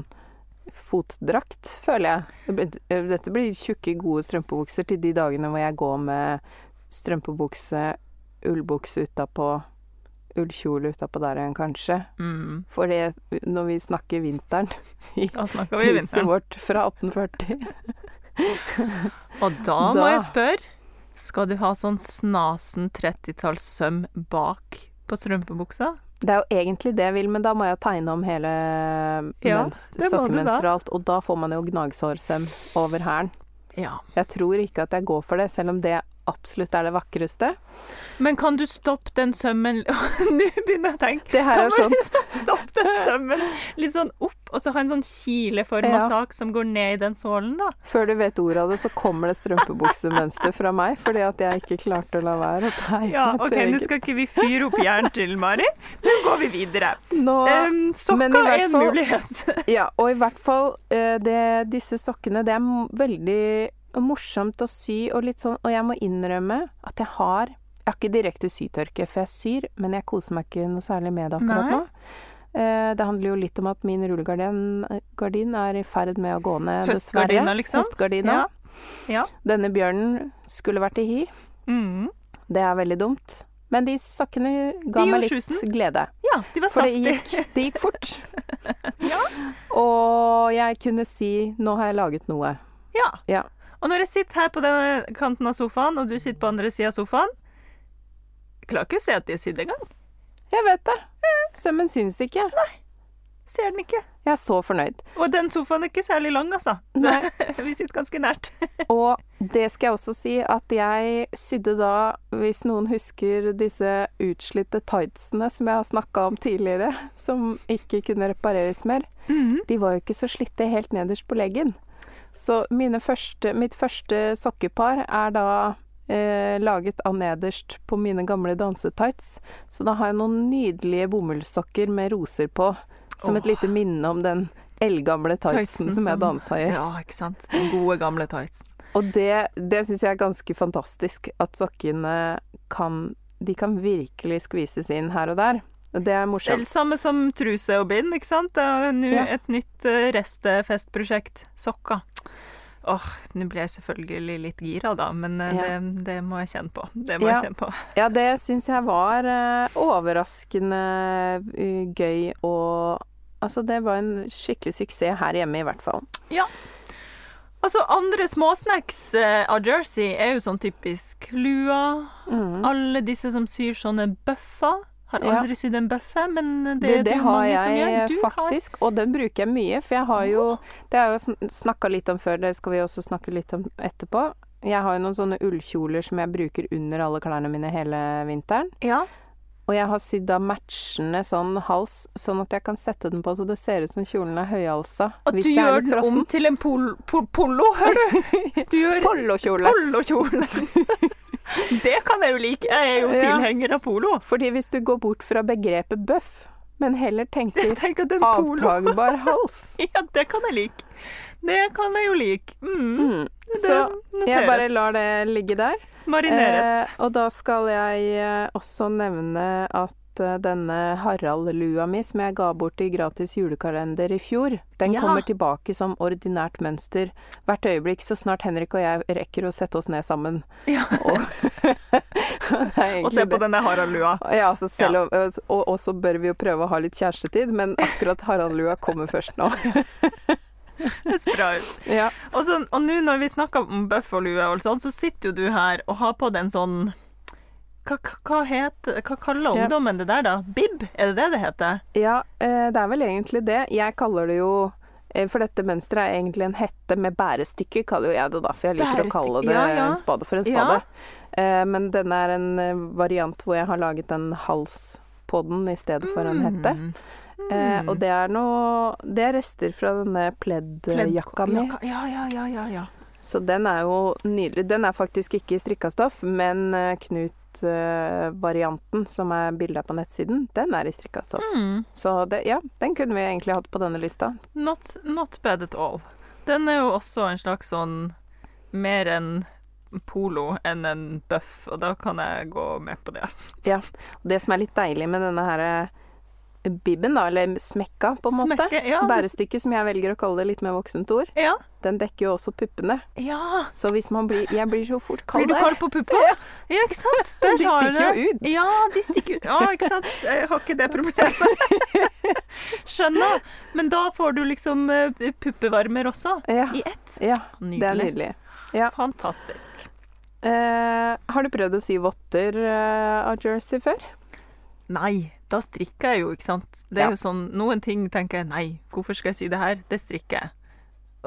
fotdrakt, føler jeg. Dette blir tjukke, gode strømpebukser til de dagene hvor jeg går med strømpebukse, ullbukse utapå, ullkjole utapå der igjen, kanskje. Mm. For det, når vi snakker vinteren i snakker vi huset vinteren. vårt fra 1840 Og da må jeg spørre Skal du ha sånn snasen 30-tallssøm bak på strømpebuksa? Det er jo egentlig det jeg vil, men da må jeg tegne om hele Ja, da. sokkemønsteret og alt, og da får man jo gnagsårsøm over hælen. Ja. Jeg tror ikke at jeg går for det, selv om det absolutt er det vakreste. Men kan du stoppe den sømmen Nå begynner jeg å tenke. Det her Kan er sånn liksom stoppe den sømmen litt sånn opp, og så ha en sånn kileforma Ja. sak som går ned i den sålen, da? Før du vet ordet av det, så kommer det strømpebuksemønster fra meg, fordi at jeg ikke klarte å la være å tegne Ja, et OK, nå skal ikke vi fyre opp jern til Mari. Nå går vi videre. Nå, Um, men i sokker er en mulighet. Ja, og i hvert fall eh, det, disse sokkene, det er m- veldig morsomt å sy, og litt sånn Og jeg må innrømme at jeg har Jeg har ikke direkte sytørke, for jeg syr, men jeg koser meg ikke noe særlig med det akkurat Nei. nå. Eh, det handler jo litt om at min rullegardin er i ferd med å gå ned, dessverre. Høstgardina, liksom? Høstgardina. Ja. Ja. Denne bjørnen skulle vært i hi. Mm. Det er veldig dumt. Men de sokkene ga De meg litt skjusen. glede. ja, de var For det gikk, det gikk fort. Og jeg kunne si 'nå har jeg laget noe'. Ja. Ja. Og når jeg sitter her på denne kanten av sofaen, og du sitter på andre sida av sofaen Jeg klarer ikke å se at de er sydd engang. Jeg vet det. Sømmen syns ikke. Nei. Ser den ikke. Jeg er så fornøyd. Og den sofaen er ikke særlig lang, altså. Nei. Vi sitter ganske nært. Og det skal jeg også si at jeg sydde da, hvis noen husker disse utslitte tightsene som jeg har snakka om tidligere, som ikke kunne repareres mer, Mhm. de var jo ikke så slitte helt nederst på leggen. Så mine første, mitt første sokkepar er da eh, laget av nederst på mine gamle dansetights. Så da har jeg noen nydelige bomullssokker med roser på, som et lite minne om den eldgamle tightsen Tightsen som jeg dansa i. Ja, ikke sant. Den gode, gamle tightsen. Og det, det syns jeg er ganske fantastisk, at sokkene kan De kan virkelig skvises inn her og der. Det er er morsomt. det samme som truse og bind, ikke sant? Det er et nytt eh, restefestprosjekt. Sokker. Åh, nå ble jeg selvfølgelig litt gira, da, men eh, Ja. det, det må jeg kjenne på. Det må Ja. jeg kjenne på. Ja, det syns jeg var eh, overraskende eh, gøy og Altså, det var en skikkelig suksess her hjemme, i hvert fall. Ja. Altså, andre småsnacks av Jersey er jo sånn typisk lua. Mm. Alle disse som syr sånne bøffer. Har aldri sydd en bøffe, men det, Det, det jo har jeg faktisk. har og den bruker jeg mye. For jeg har jo Det har jeg snakka litt om før, det skal vi også snakke litt om etterpå. Jeg har jo noen sånne ullkjoler som jeg bruker under alle klærne mine hele vinteren. Ja. Og jeg har sydd av matchende sånn hals, sånn at jeg kan sette den på så det ser ut som kjolen er høyhalsa. At du gjør den om til en pol, pol, polo, hører du? Du gjør Polokjole. polokjole. det kan jeg jo like. Jeg er jo Ja. tilhenger av polo. Fordi hvis du går bort fra begrepet bøff, men heller tenker Tenk at en polo avtagbar hals Ja, det kan jeg like. Det kan jeg jo like. Mm. mm. Så jeg bare lar det ligge der. Marineres. Eh, og da skal jeg eh, også nevne at eh, denne Harald-lua mi, som jeg ga bort i gratis julekalender i fjor, den Ja. kommer tilbake som ordinært mønster hvert øyeblikk, så snart Henrik og jeg rekker å sette oss ned sammen. ja. Og, Og se på denne Harald-lua. Ja, altså selv ja. og, og så bør vi jo prøve å ha litt kjærestetid, men akkurat Harald-lua kommer først nå. Det ser bra ut. ja. Og og nå når vi snakker om bøff og lue og sånn, så sitter jo du her og har på deg en sånn hva, hva, heter Hva kaller ungdommen det der, da? Bib? Er det det det heter? Ja, eh, det er vel egentlig det. Jeg kaller det jo eh, For dette mønsteret er egentlig en hette med bærestykke, kaller jo jeg det da. For jeg liker å kalle det ja, ja. en spade for en spade. Ja. Men denne er en eh, variant hvor jeg har laget en hals på den i stedet for en hette. Mm. Eh, og det er noe Det er rester fra denne pledd-jakka mi. Ja, ja, ja, ja, ja. Så den er jo nydelig. Den er faktisk ikke i strikka stoff, men eh, Knut-varianten, som er bildet på nettsiden, den er i strikka stoff. Mm. Så det, ja, den kunne vi egentlig hatt på denne lista. Not, not bad at all. Den er jo også en slags sånn mer en polo enn en buff, og da kan jeg gå med på det. Det som er litt deilig med denne her bibben, da, eller smekka, på en måte. Smekke, ja. Bærestykket, som jeg velger å kalle det litt mer voksent ord. Ja. Den dekker jo også puppene. ja. Så hvis man blir Jeg blir så fort Blir du kald på puppa? Ja. ikke sant? Der De stikker jo ut. Ja, de stikker ut. Ja, ikke sant. Jeg har ikke det problemet. Skjønner. Men da får du liksom eh, puppevarmer også. Ja. I ett. ja, det er Nydelig. nydelig. Fantastisk. Eh, har du prøvd å sy votter eh, av jersey før? Nei, da strikker jeg jo, ikke sant. Det er Ja. jo sånn, Noen ting tenker jeg nei, hvorfor skal jeg sy det her? Det strikker jeg.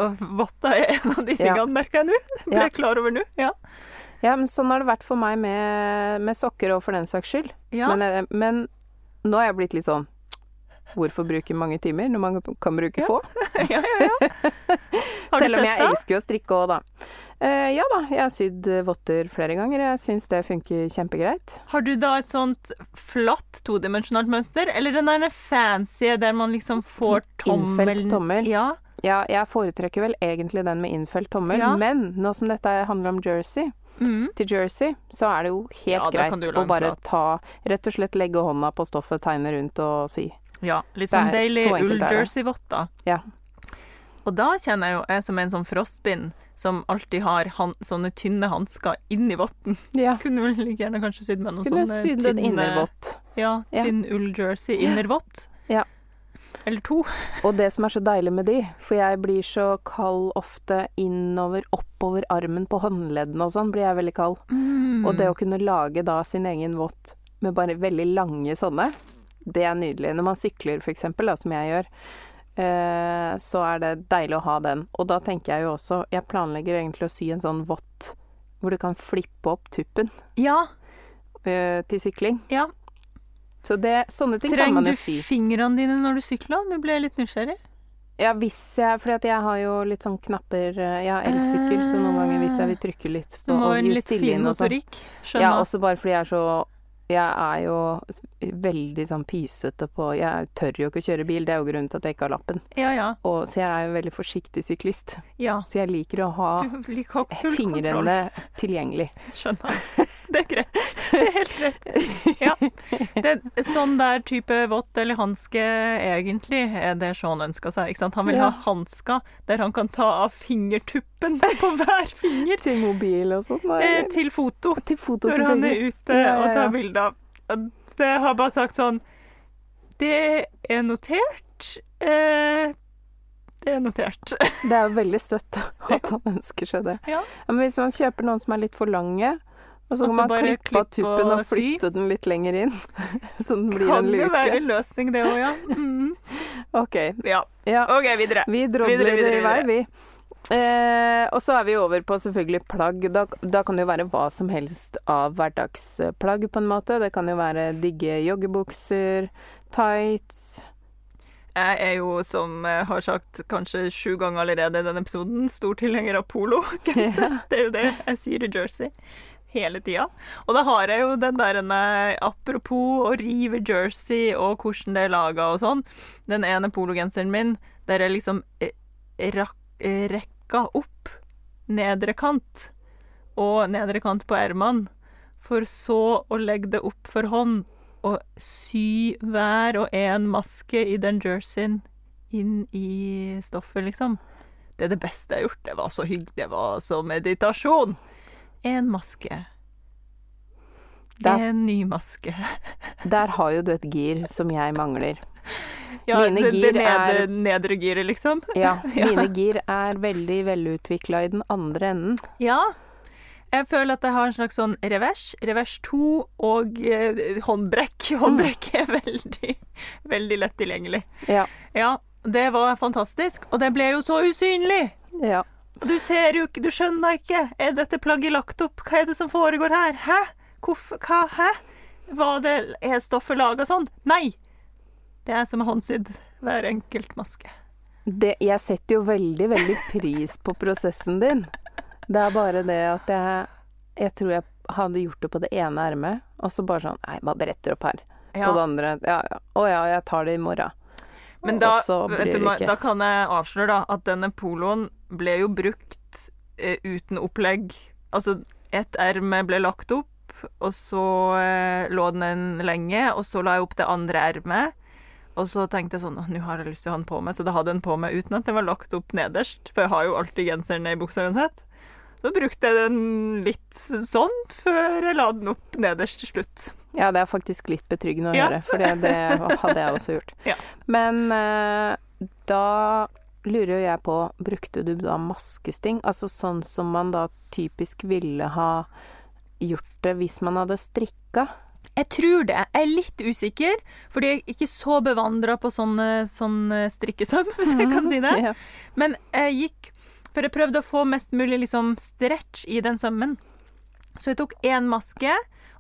Og votter er en av de Ja. merker jeg nå. Ble Ja. jeg klar over nå. Ja. Ja, men sånn har det vært for meg med, med sokker og for den saks skyld. ja. Men, eh, men nå er jeg blitt litt sånn Hvorfor bruke mange timer når man kan bruke få? ja, ja, ja. Har Selv om jeg elsker å strikke òg, da. Eh, ja da, jeg har sydd eh, votter flere ganger. Jeg syns det funker kjempegreit. Har du da et sånt flatt todimensjonalt mønster, eller den der fancy der man liksom får tommelen Innfelt tommel. Ja. Ja, jeg foretrekker vel egentlig den med innfelt tommel, Ja. men nå som dette handler om jersey, Mm. til jersey, så er det jo helt Ja, greit å bare ta Rett og slett legge hånda på stoffet, tegne rundt og sy. ja. Litt sånn deilig er det. ull-jersey-votter. Ja. Og da kjenner jeg jo jeg som en sånn frostbind som alltid har han, sånne tynne hansker inni votten. ja. Kunne vel like gjerne kanskje sydd med noen Kunne sånne sydd en innervott. Ja, Ja. tynn ull-jersey innervott. Ja. Eller to. Og det som er så deilig med de, for jeg blir så kald ofte innover, oppover armen på håndleddene og sånn, blir jeg veldig kald. Mm. Og det å kunne lage da sin egen vått med bare veldig lange sånne, det er nydelig. Når man sykler for eksempel, da, som jeg gjør, så er det deilig å ha den. Og da tenker jeg jo også, jeg planlegger egentlig å sy en sånn vått hvor du kan flippe opp tuppen Ja. eh, til sykling. ja. Så det, sånne ting kan man jo sy. Trenger du fingrene dine når du sykler? Nå ble jeg litt nysgjerrig. Ja, hvis jeg For jeg har jo litt sånn knapper eh, Jeg har elsykkel, så noen ganger hvis jeg vil trykke litt Du må ha en litt fin motorikk. sånn. motorikk. Ja, også bare fordi jeg er så Jeg er jo veldig sånn pysete på Jeg tør jo ikke å kjøre bil, det er jo grunnen til at jeg ikke har lappen. Ja, ja. Og, så jeg er jo veldig forsiktig syklist. ja. Så jeg liker å ha liker fingrene tilgjengelig. Skjønner. Det er greit. Det er helt greit. Ja. Det sånn der type vått eller hanske egentlig er det Sean ønsker seg. Ikke sant? Han vil Ja. ha hansker der han kan ta av fingertuppen på hver finger Til mobil og sånn. eh, til foto Til foto, når han er ute Ja, og tar bilder. Og Det har bare sagt sånn Det er notert. Eh, det er notert. Det er veldig søtt at han ønsker seg det. Ja. men hvis man kjøper noen som er litt for lange, og så kan man klippe av tuppen og og flytte den litt lenger inn, så den blir Kan en luke. Kan jo være en løsning, det òg, ja. Mm. OK. ja. Ja. OK, videre. Vi drodler i vei, vi. Eh, og så er vi over på selvfølgelig plagg. Da, da kan det jo være hva som helst av hverdagsplagg, på en måte. Det kan jo være digge joggebukser, tights Jeg er jo, som jeg har sagt kanskje sju ganger allerede i denne episoden, stor tilhenger av pologenser. Det er jo det jeg syr i Jersey hele tida. Og da har jeg jo den der Apropos å rive jersey og hvordan det er laga og sånn. Den ene pologenseren min der jeg liksom eh, rak, eh, rekka opp nedre kant og nedre kant på ermene, for så å legge det opp for hånd og sy hver og en maske i den jerseyen inn i stoffet, liksom. Det er det beste jeg har gjort. Det var så hyggelig. Det var så meditasjon. En maske. Der- En ny maske. Der har jo du et gir som jeg mangler. Ja, Mine det, gir det nede, er- nedre giret, liksom. Ja, Ja. mine gir er veldig velutvikla i den andre enden. Ja. Jeg føler at jeg har en slags sånn revers, revers 2 og eh, håndbrekk. Håndbrekk er veldig, veldig lett tilgjengelig. Ja. Ja, det var fantastisk. Og det ble jo så usynlig. ja. Og Du ser jo ikke, du skjønner ikke. Er dette plagget lagt opp? Hva er det som foregår her? Hæ? Hvorfor? Hva? Hæ? Var det, er stoffet laga sånn? Nei! Det er som er håndsydd. Hver enkelt maske. Det, jeg setter jo veldig, veldig pris på prosessen din. Det er bare det at jeg Jeg tror jeg hadde gjort det på det ene ermet, og så bare sånn Nei, bare bretter opp her. Ja. På det andre Ja, ja. Å ja, jeg tar det i morgen. Men da, du, da kan jeg avsløre da, at denne poloen ble jo brukt eh, uten opplegg. Altså, ett erme ble lagt opp, og så eh, lå den en lenge, og så la jeg opp det andre ermet. Og så tenkte jeg sånn nå har jeg lyst til å ha den på meg, så da hadde jeg den på meg uten at den var lagt opp nederst. For jeg har jo alltid genseren ned i buksa uansett. Så brukte jeg den litt sånn før jeg la den opp nederst til slutt. Ja, det er faktisk litt betryggende å Ja. høre, for det, hadde jeg også gjort. Ja. Men eh, da lurer jo jeg på, brukte du da maskesting? Altså sånn som man da typisk ville ha gjort det hvis man hadde strikka? Jeg tror det. Jeg er litt usikker, fordi jeg er ikke så bevandra på sånn, eh, sånn eh, strikkesøm, hvis jeg kan si det. Men jeg gikk For jeg prøvde å få mest mulig liksom stretch i den sømmen. Så jeg tok én maske,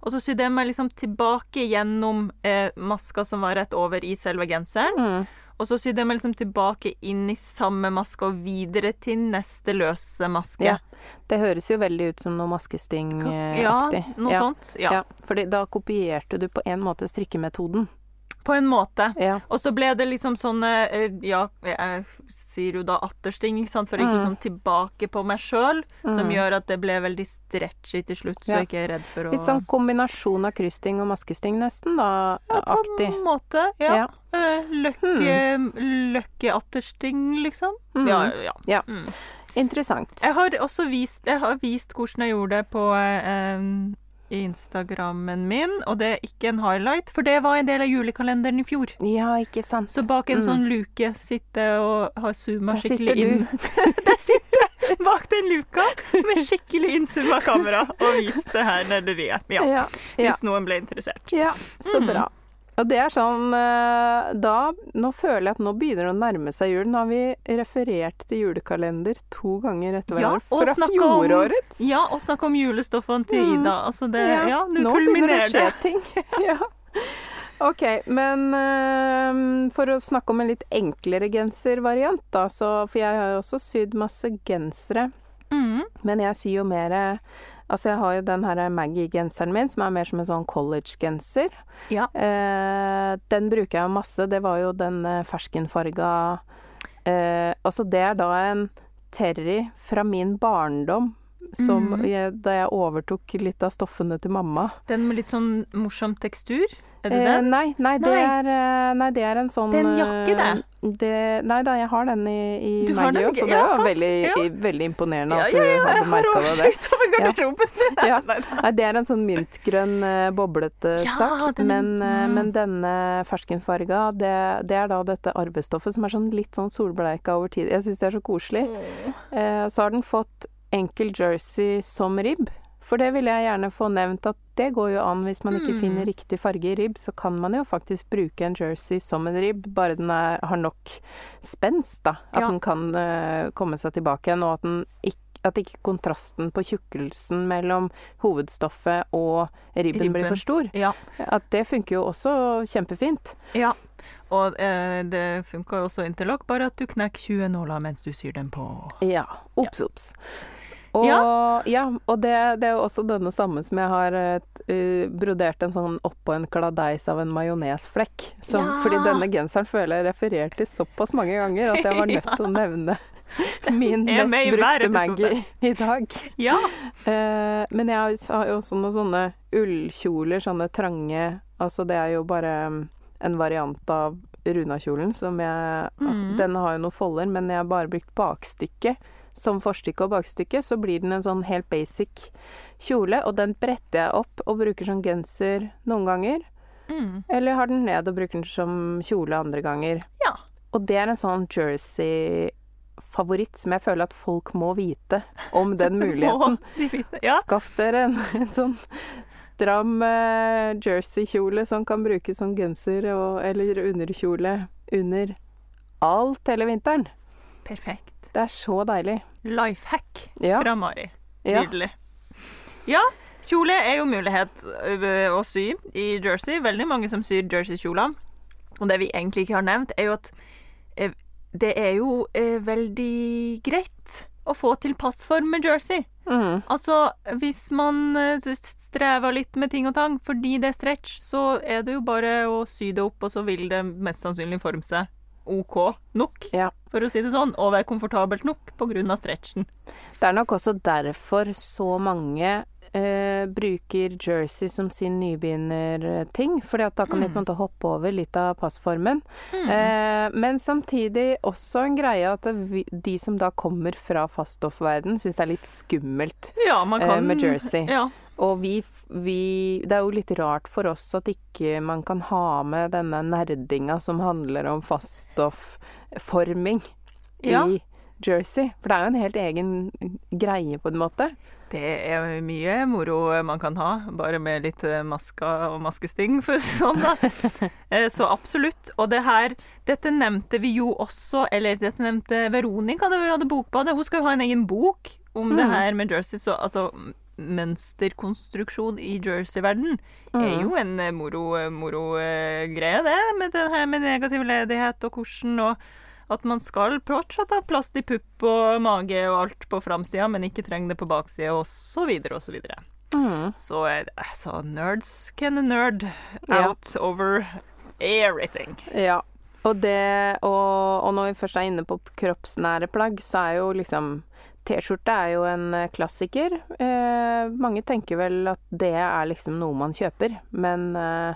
og så sydde jeg meg liksom tilbake gjennom eh, maska som var rett over i selve genseren. Mm. Og så sydde jeg meg liksom tilbake inn i samme maske og videre til neste løse maske. Ja, Det høres jo veldig ut som noe maskestingaktig. ja, noe ja. sånt. Ja. Ja, fordi da kopierte du på en måte strikkemetoden. På en måte. Ja. Og så ble det liksom sånne eh, Ja, jeg sier jo da attersting, ikke sant, for ikke Mm. sånn tilbake på meg sjøl, som Mm. gjør at det ble veldig stretchy til slutt, så Ja. jeg ikke er redd for å Litt sånn kombinasjon av kryssting og maskesting, nesten, da. ja, på Aktig. en måte. Ja. Ja. Eh, Løkke, løkkeattersting, liksom. Mm. Ja, ja. Ja. Mm. Interessant. Jeg har også vist, jeg har vist hvordan jeg gjorde det på eh, Instagrammen min, og det er ikke en highlight, for det var en del av julekalenderen i fjor. Ja, ikke sant. Så bak en Mm. sånn luke sitter og har zooma skikkelig inn. Der sitter jeg bak den luka med skikkelig innzooma kamera og vist det her nerderiet. Ja, Ja. ja. hvis noen ble interessert. Ja, så Mm. bra. Og det er sånn eh, Da Nå føler jeg at nå begynner det å nærme seg jul. Nå har vi referert til julekalender to ganger etter hverandre. ja, fra fjoråret. om- Ja, og snakk om julestoffene til Mm. Ida. Altså det, ja, nå nå begynner det å skje ting. ja. OK, men eh, for å snakke om en litt enklere genservariant, da, så For jeg har jo også sydd masse gensere. Mm. Men jeg syr jo mer Altså, jeg har jo den her Maggie-genseren min, som er mer som en sånn college-genser. Ja. Eh, den bruker jeg jo masse. Det var jo den eh, ferskenfarga eh, Altså, det er da en Terry fra min barndom. Som Mhm. jeg, da jeg overtok litt av stoffene til mamma. Den med litt sånn morsom tekstur. Er det Eh, den? nei, nei, det er, eh, nei, det er en sånn Det er en jakke, det. det. Nei da, jeg har den i, i Maggie òg, så det Ja, var veldig, Ja. veldig imponerende ja, at ja, du hadde jeg har det. over garderoben. Ja. Nei, det er en sånn mintgrønn, eh, boblete Ja, sak. den- Men, eh, mm. men denne ferskenfarga, det, det er da dette arvestoffet som er sånn litt sånn solbleika over tid. Jeg syns det er så koselig. Mm. Eh, så har den fått enkel jersey som ribb. For det vil jeg gjerne få nevnt at det går jo an hvis man ikke Mm. finner riktig farge i ribb, så kan man jo faktisk bruke en jersey som en ribb, bare den er, har nok spenst, da. At Ja. den kan uh, komme seg tilbake igjen, og at, den ikke at ikke kontrasten på tjukkelsen mellom hovedstoffet og ribben, blir for stor. Ja. At det funker jo også kjempefint. ja. Og eh, det funka jo også interlock, bare at du knekker 20 nåler mens du syr dem på. Ja. Ops, ops. Og, ja. Ja. og det, det er jo også denne samme som jeg har uh, brodert en sånn oppå en kladeis av en majonesflekk. Ja. Fordi denne genseren føler jeg refererte til såpass mange ganger at jeg var nødt til å nevne min mest brukte. Maggie i dag. Ja. Uh, men jeg har- jo også noen sånne ullkjoler, sånne trange Altså det er jo bare um, en variant av runakjolen som jeg mm. Den har jo noen folder, men jeg har bare brukt bakstykket som forstykke og bakstykke, så blir den en sånn helt basic kjole, og den bretter jeg opp og bruker som genser noen ganger. Mm. Eller har den ned og bruker den som kjole andre ganger. Ja. Og det er en sånn jersey-favoritt som jeg føler at folk må vite om den muligheten. De. Ja. Skaff dere en, en sånn stram eh, jersey-kjole som kan brukes som genser og, eller underkjole under alt hele vinteren. Perfekt. Det er så deilig. Life hack Ja. fra Mari. Ja. Nydelig. Ja, kjole er jo mulighet å sy i jersey. Veldig mange som syr jerseykjoler. Og det vi egentlig ikke har nevnt, er jo at det er jo veldig greit å få til passform med jersey. Mm. Altså, hvis man strever litt med ting og tang fordi det er stretch, så er det jo bare å sy det opp, og så vil det mest sannsynlig forme seg OK nok, Ja. for å si det sånn, og være komfortabelt nok av stretchen. Det er nok også derfor så mange eh, bruker jersey som sin nybegynnerting, fordi at da kan de på en måte hoppe over litt av passformen. Mm. Eh, men samtidig også en greie at vi- de som da kommer fra faststoffverden, syns det er litt skummelt Ja, man eh, kan med jersey. Ja. Og vi, vi Det er jo litt rart for oss at ikke man kan ha med denne nerdinga som handler om faststoffforming Ja. i jersey. For det er jo en helt egen greie, på en måte. Det er mye moro man kan ha, bare med litt maska og maskesting, for det sånn, da. Eh, Så absolutt. Og det her Dette nevnte vi jo også, eller dette nevnte Veronica da vi hadde Bokbadet. Hun skal jo ha en egen bok om det Mm. her med jersey. Så altså Mønsterkonstruksjon i jersey-verden er Mm. jo en eh, moro, moro uh, greie, det. Med det her med negativ ledighet og hvordan og at man skal fortsatt ha plass i pupp og mage og alt på framsida, men ikke trenger det på baksida, og så videre og så videre. Mm. Så eh, altså, nerds can nerd Ja. over everything. Ja. Og det og, og når vi først er inne på kroppsnære plagg, så er jo liksom T-skjorte er jo en eh, klassiker. Eh, mange tenker vel at det er liksom noe man kjøper, men eh,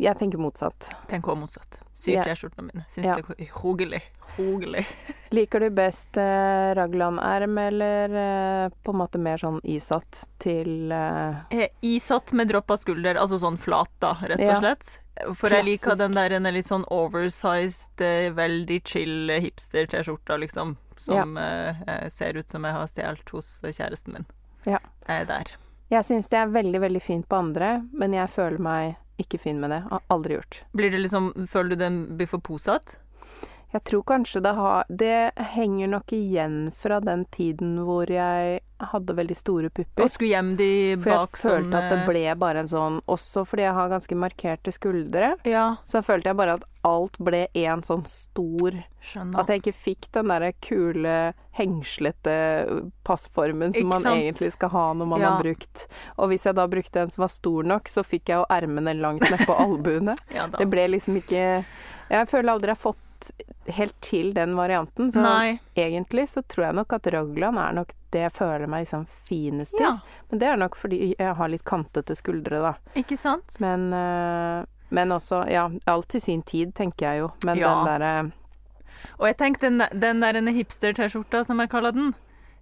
jeg tenker motsatt. Tenker også motsatt. Syr Ja. T-skjortene mine. Syns Ja. det er hogelig. Hogelig. Liker du best eh, raglanerm eller eh, på en måte mer sånn isatt til eh, Eh, Isatt med dropp av skulder, altså sånn flat, da, rett og Ja. slett. For jeg liker den der en litt sånn oversized, eh, veldig chill hipster-T-skjorta, liksom. Som ja. eh, ser ut som jeg har stjålet hos kjæresten min. Ja. Jeg er der. Jeg syns det er veldig, veldig fint på andre, men jeg føler meg ikke fin med det. Har aldri gjort. Blir det liksom Føler du den blir for posete? Jeg tror kanskje det har Det henger nok igjen fra den tiden hvor jeg hadde veldig store pupper. Og skulle gjemme de For jeg følte sånne... at det ble bare en sånn Også fordi jeg har ganske markerte skuldre, Ja, så følte jeg bare at alt ble en sånn stor skjønner. At jeg ikke fikk den derre kule, hengslete passformen som man egentlig skal ha når man Ja. har brukt. Og hvis jeg da brukte en som var stor nok, så fikk jeg jo ermene langt nedpå albuene. ja. Det ble liksom ikke Jeg føler aldri jeg har fått helt til den varianten, så Nei. egentlig så tror jeg nok at raglan er nok det jeg føler meg liksom finest i. Ja, Men det er nok fordi jeg har litt kantete skuldre, da. ikke sant? Men, øh, men også Ja, alt til sin tid, tenker jeg jo. Men Ja. den derre Og jeg tenker den, den der hipster-T-skjorta, som jeg kaller den,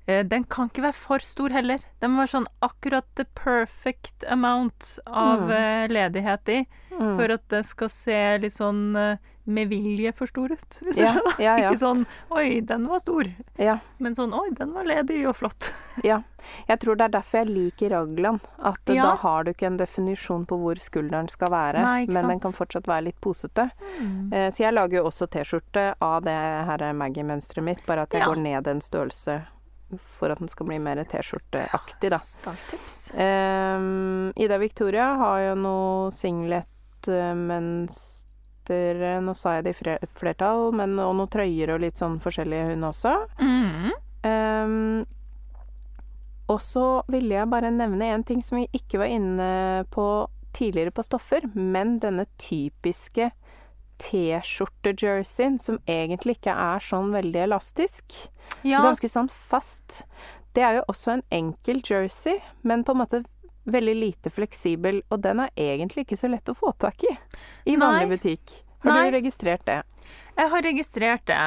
eh, den kan ikke være for stor heller. Den må være sånn akkurat the perfect amount av Mm. eh, ledighet i, mm. for at det skal se litt sånn eh, med vilje for stor ut. Hvis du Ja, skjønner? ja, ja. Ikke sånn 'oi, den var stor', ja. men sånn 'oi, den var ledig og flott'. Ja. Jeg tror det er derfor jeg liker raglan. At eh, da har du ikke en definisjon på hvor skulderen skal være, Nei, men den kan fortsatt være litt posete. Mm. Så jeg lager jo også T-skjorte av det her Maggie-mønsteret mitt, bare at jeg går ned en størrelse for at den skal bli mer T-skjorteaktig, da. Starttips. Um, Ida Victoria har jo noe singlet-mønster Nå sa jeg det i flertall, men og noen trøyer og litt sånn forskjellige, hun også. Mm. Um, og så ville jeg bare nevne en ting som vi ikke var inne på tidligere på stoffer, men denne typiske T-skjorte-jerseyen, som egentlig ikke er sånn veldig elastisk. Ja, Ganske sånn fast. Det er jo også en enkel jersey, men på en måte veldig lite fleksibel, og den er egentlig ikke så lett å få tak i i vanlig Nei. butikk. Har Nei. du registrert det? jeg har registrert det.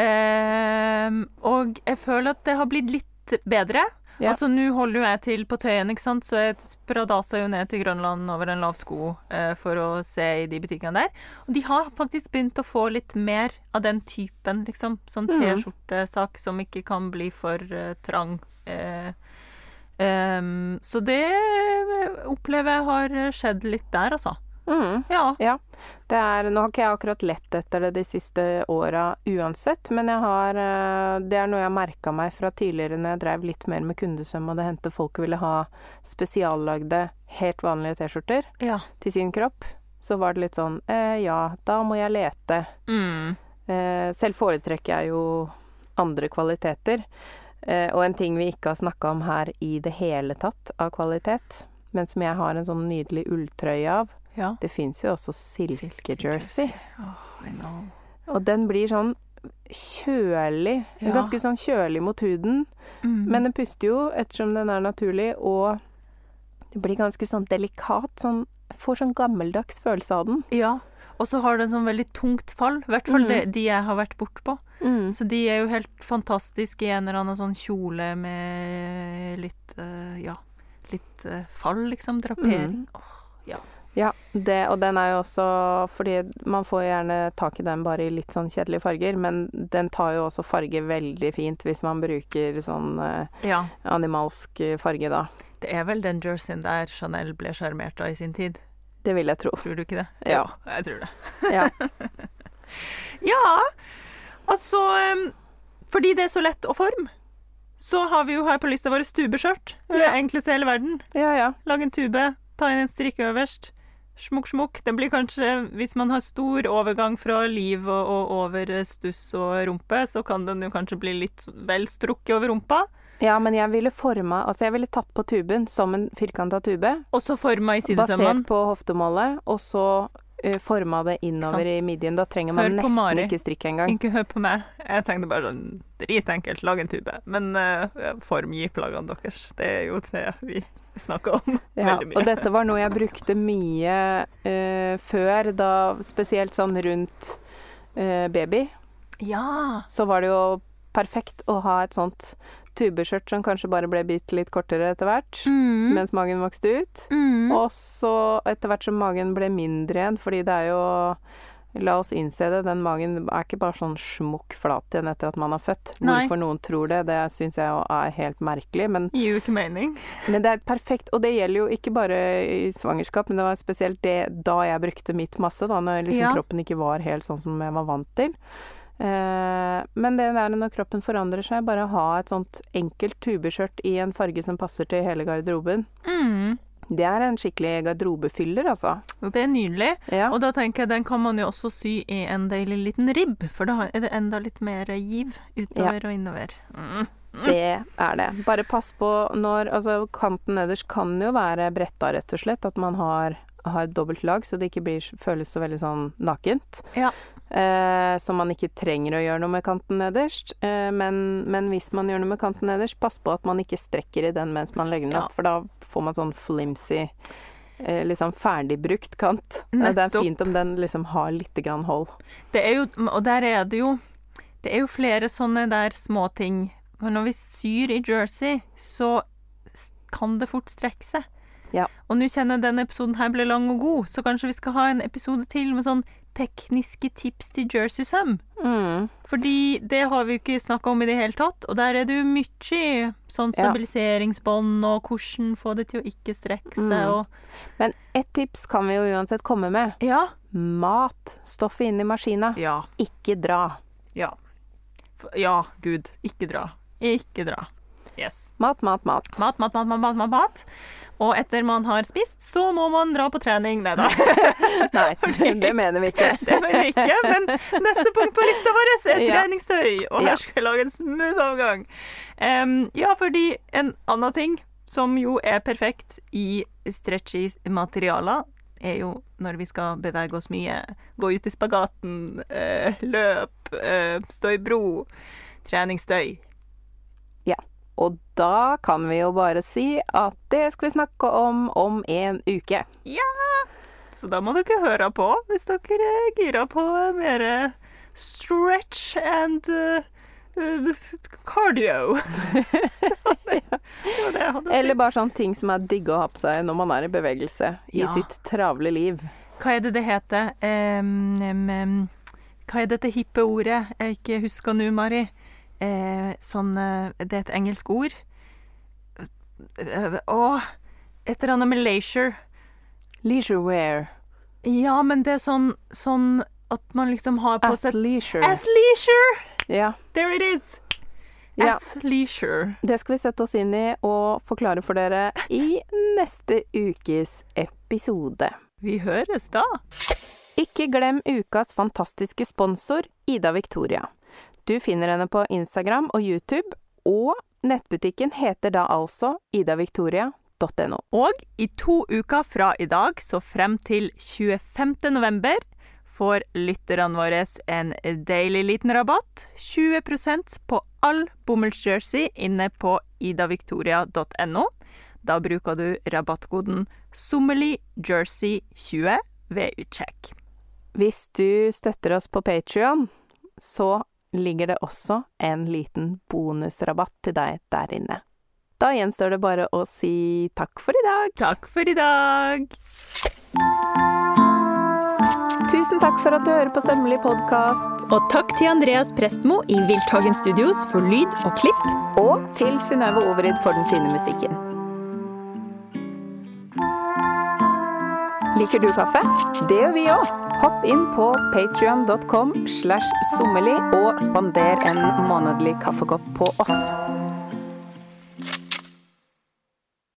Eh, og jeg føler at det har blitt litt bedre. Ja. Altså, nå holder jo jeg til på Tøyen, ikke sant, så jeg spradasa jo ned til Grønland over en lav sko eh, for å se i de butikkene der. Og de har faktisk begynt å få litt mer av den typen, liksom. Sånn. T-skjortesak som ikke kan bli for eh, trang. Eh, ehm, så det eh, opplever jeg har skjedd litt der, altså. Mm. Ja. Det er, nå har ikke jeg akkurat lett etter det de siste åra uansett, men har eh, Det er noe jeg merka meg fra tidligere når jeg drev litt mer med kundesøm og det hendte folk ville ha spesiallagde, helt vanlige T-skjorter ja. til sin kropp. Så var det litt sånn eh, Ja, da må jeg lete. Mm. Eh, selv foretrekker jeg jo andre kvaliteter. Eh, og en ting vi ikke har snakka om her i det hele tatt av kvalitet, men som jeg har en sånn nydelig ulltrøye av, ja. det fins jo også silkejersey. Oh, Og den blir sånn kjølig. Ja. Ganske sånn kjølig mot huden. Mm. Men den puster jo ettersom den er naturlig, og det blir ganske sånn delikat. Sånn, får sånn gammeldags følelse av den. Ja. Og så har det en sånn veldig tungt fall. I hvert fall Mm. de, de jeg har vært bortpå. Mm. Så de er jo helt fantastiske i en eller annen sånn kjole med litt uh, Ja, litt uh, fall, liksom. Drapering. Åh, Ja, det, og den er jo også Fordi man får gjerne tak i den bare i litt sånn kjedelige farger, men den tar jo også farge veldig fint hvis man bruker sånn eh, ja. animalsk farge, da. Det er vel den jerseyen der Chanel ble sjarmert av i sin tid. Det vil jeg tro. Tror du ikke det? Ja. Jo, jeg tror det. Ja. Ja, altså Fordi det er så lett å forme, så har vi jo her på lista vår tubeskjørt. Det Ja. enkleste i hele verden. ja, ja. Lag en tube, ta inn en strikke øverst. Smukk, smukk. Det blir kanskje, hvis man har stor overgang fra liv og, og over stuss og rumpe, så kan den jo kanskje bli litt vel strukket over rumpa. Ja, men jeg ville forma Altså, jeg ville tatt på tuben som en firkanta tube, Og så forma i sidesømmen. basert på hoftemålet, og så uh, forma det innover i midjen. Da trenger man nesten Mari. ikke strikk engang. Ikke hør på meg. Jeg tenkte bare sånn dritenkelt, lag en tube. Men uh, formgi plaggene deres. Det er jo det vi snakker om Ja, veldig mye. og dette var noe jeg brukte mye uh, før, da spesielt sånn rundt uh, baby. Ja. Så var det jo perfekt å ha et sånt tubeskjørt som kanskje bare ble bitte litt kortere etter hvert, Mm. mens magen vokste ut. Mm. Og så etter hvert som magen ble mindre igjen, fordi det er jo La oss innse det, den magen er ikke bare sånn smukk flat igjen etter at man har født. Nei. Hvorfor noen tror det, det syns jeg er helt merkelig. Men Gir jo ikke mening. Men det er perfekt, og det gjelder jo ikke bare i svangerskap, men det var spesielt det da jeg brukte mitt masse, da når liksom Ja. kroppen ikke var helt sånn som jeg var vant til. Eh, men det der når kroppen forandrer seg, bare ha et sånt enkelt tubeskjørt i en farge som passer til hele garderoben, Mm. det er en skikkelig garderobefyller, altså. Det er nydelig. Ja. Og da tenker jeg den kan man jo også sy i en deilig liten ribb, for da er det enda litt mer giv utover og innover. Mm. Det er det. Bare pass på når Altså, kanten nederst kan jo være bretta, rett og slett. At man har, har dobbelt lag, så det ikke blir, føles så veldig sånn nakent. Ja. Eh, så man ikke trenger å gjøre noe med kanten nederst. Eh, men, men hvis man gjør noe med kanten nederst, pass på at man ikke strekker i den mens man legger den Ja. opp, for da får man sånn flimsy eh, Liksom ferdigbrukt kant. Nettopp. Det er fint om den liksom har litt grann hold. Det er jo, og der er det jo Det er jo flere sånne der småting. Men når vi syr i jersey, så kan det fort strekke seg. Ja. Og nå kjenner jeg denne episoden her ble lang og god, så kanskje vi skal ha en episode til med sånn tekniske tips til jersey-søm. Mm. Fordi det har vi jo ikke snakka om i det hele tatt, og der er det jo mye sånn stabiliseringsbånd og hvordan få det til å ikke strekke seg Mm. og Men ett tips kan vi jo uansett komme med. Ja. Mat. Stoffet inn i maskina. Ja. Ikke dra. Ja. Ja, gud. Ikke dra. Ikke dra. Yes. Mat, mat. Mat, mat, mat, mat, mat, mat, mat. Og etter man har spist, så må man dra på trening. Nei da. Nei, det mener vi ikke. Det mener vi ikke, men neste punkt på lista vår er Ja. treningstøy. Og her skal jeg lage en smooth overgang. Um, ja, fordi en annen ting som jo er perfekt i stretchy materialer, er jo når vi skal bevege oss mye. Gå ut i spagaten, eh, løp, eh, stå i bro. Treningstøy. Og da kan vi jo bare si at det skal vi snakke om om en uke. Ja! Så da må dere høre på hvis dere er gira på mer stretch and uh, uh, cardio. det det. Eller bare sånne ting som er digg å ha på seg når man er i bevegelse i Ja. sitt travle liv. Hva er det det heter? Um, em, hva er dette hippe ordet jeg ikke husker nå, Mari? Eh, sånn eh, Det er et engelsk ord. Eh, Å Et eller annet med leisure. Leisure wear. Ja, men det er sånn, sånn at man liksom har på seg Athleisure. Athleisure! Ja. There it is! Ja. Athleisure. Det skal vi sette oss inn i og forklare for dere i neste ukes episode. Vi høres da. Ikke glem ukas fantastiske sponsor, Ida Victoria. Du finner henne på Instagram og YouTube, og nettbutikken heter da altså idaviktoria.no. Og i to uker fra i dag, så frem til 25. november, får lytterne våre en deilig liten rabatt. 20% på all bomullsjersey inne på idaviktoria.no. Da bruker du rabattkoden sommerlyjersey20 ved utsjekk. Hvis du støtter oss på Patrion, så ligger det også en liten bonusrabatt til deg der inne. Da gjenstår det bare å si takk for i dag. Takk for i dag. Tusen takk for at du hører på Sømmelig podkast. Og takk til Andreas Prestmo i Wildtagen Studios for lyd og klipp. Og til Synnøve Overid for den fine musikken. Liker du kaffe? Det gjør vi òg. Hopp inn på patrion.com slash sommerli og spander en månedlig kaffekopp på oss.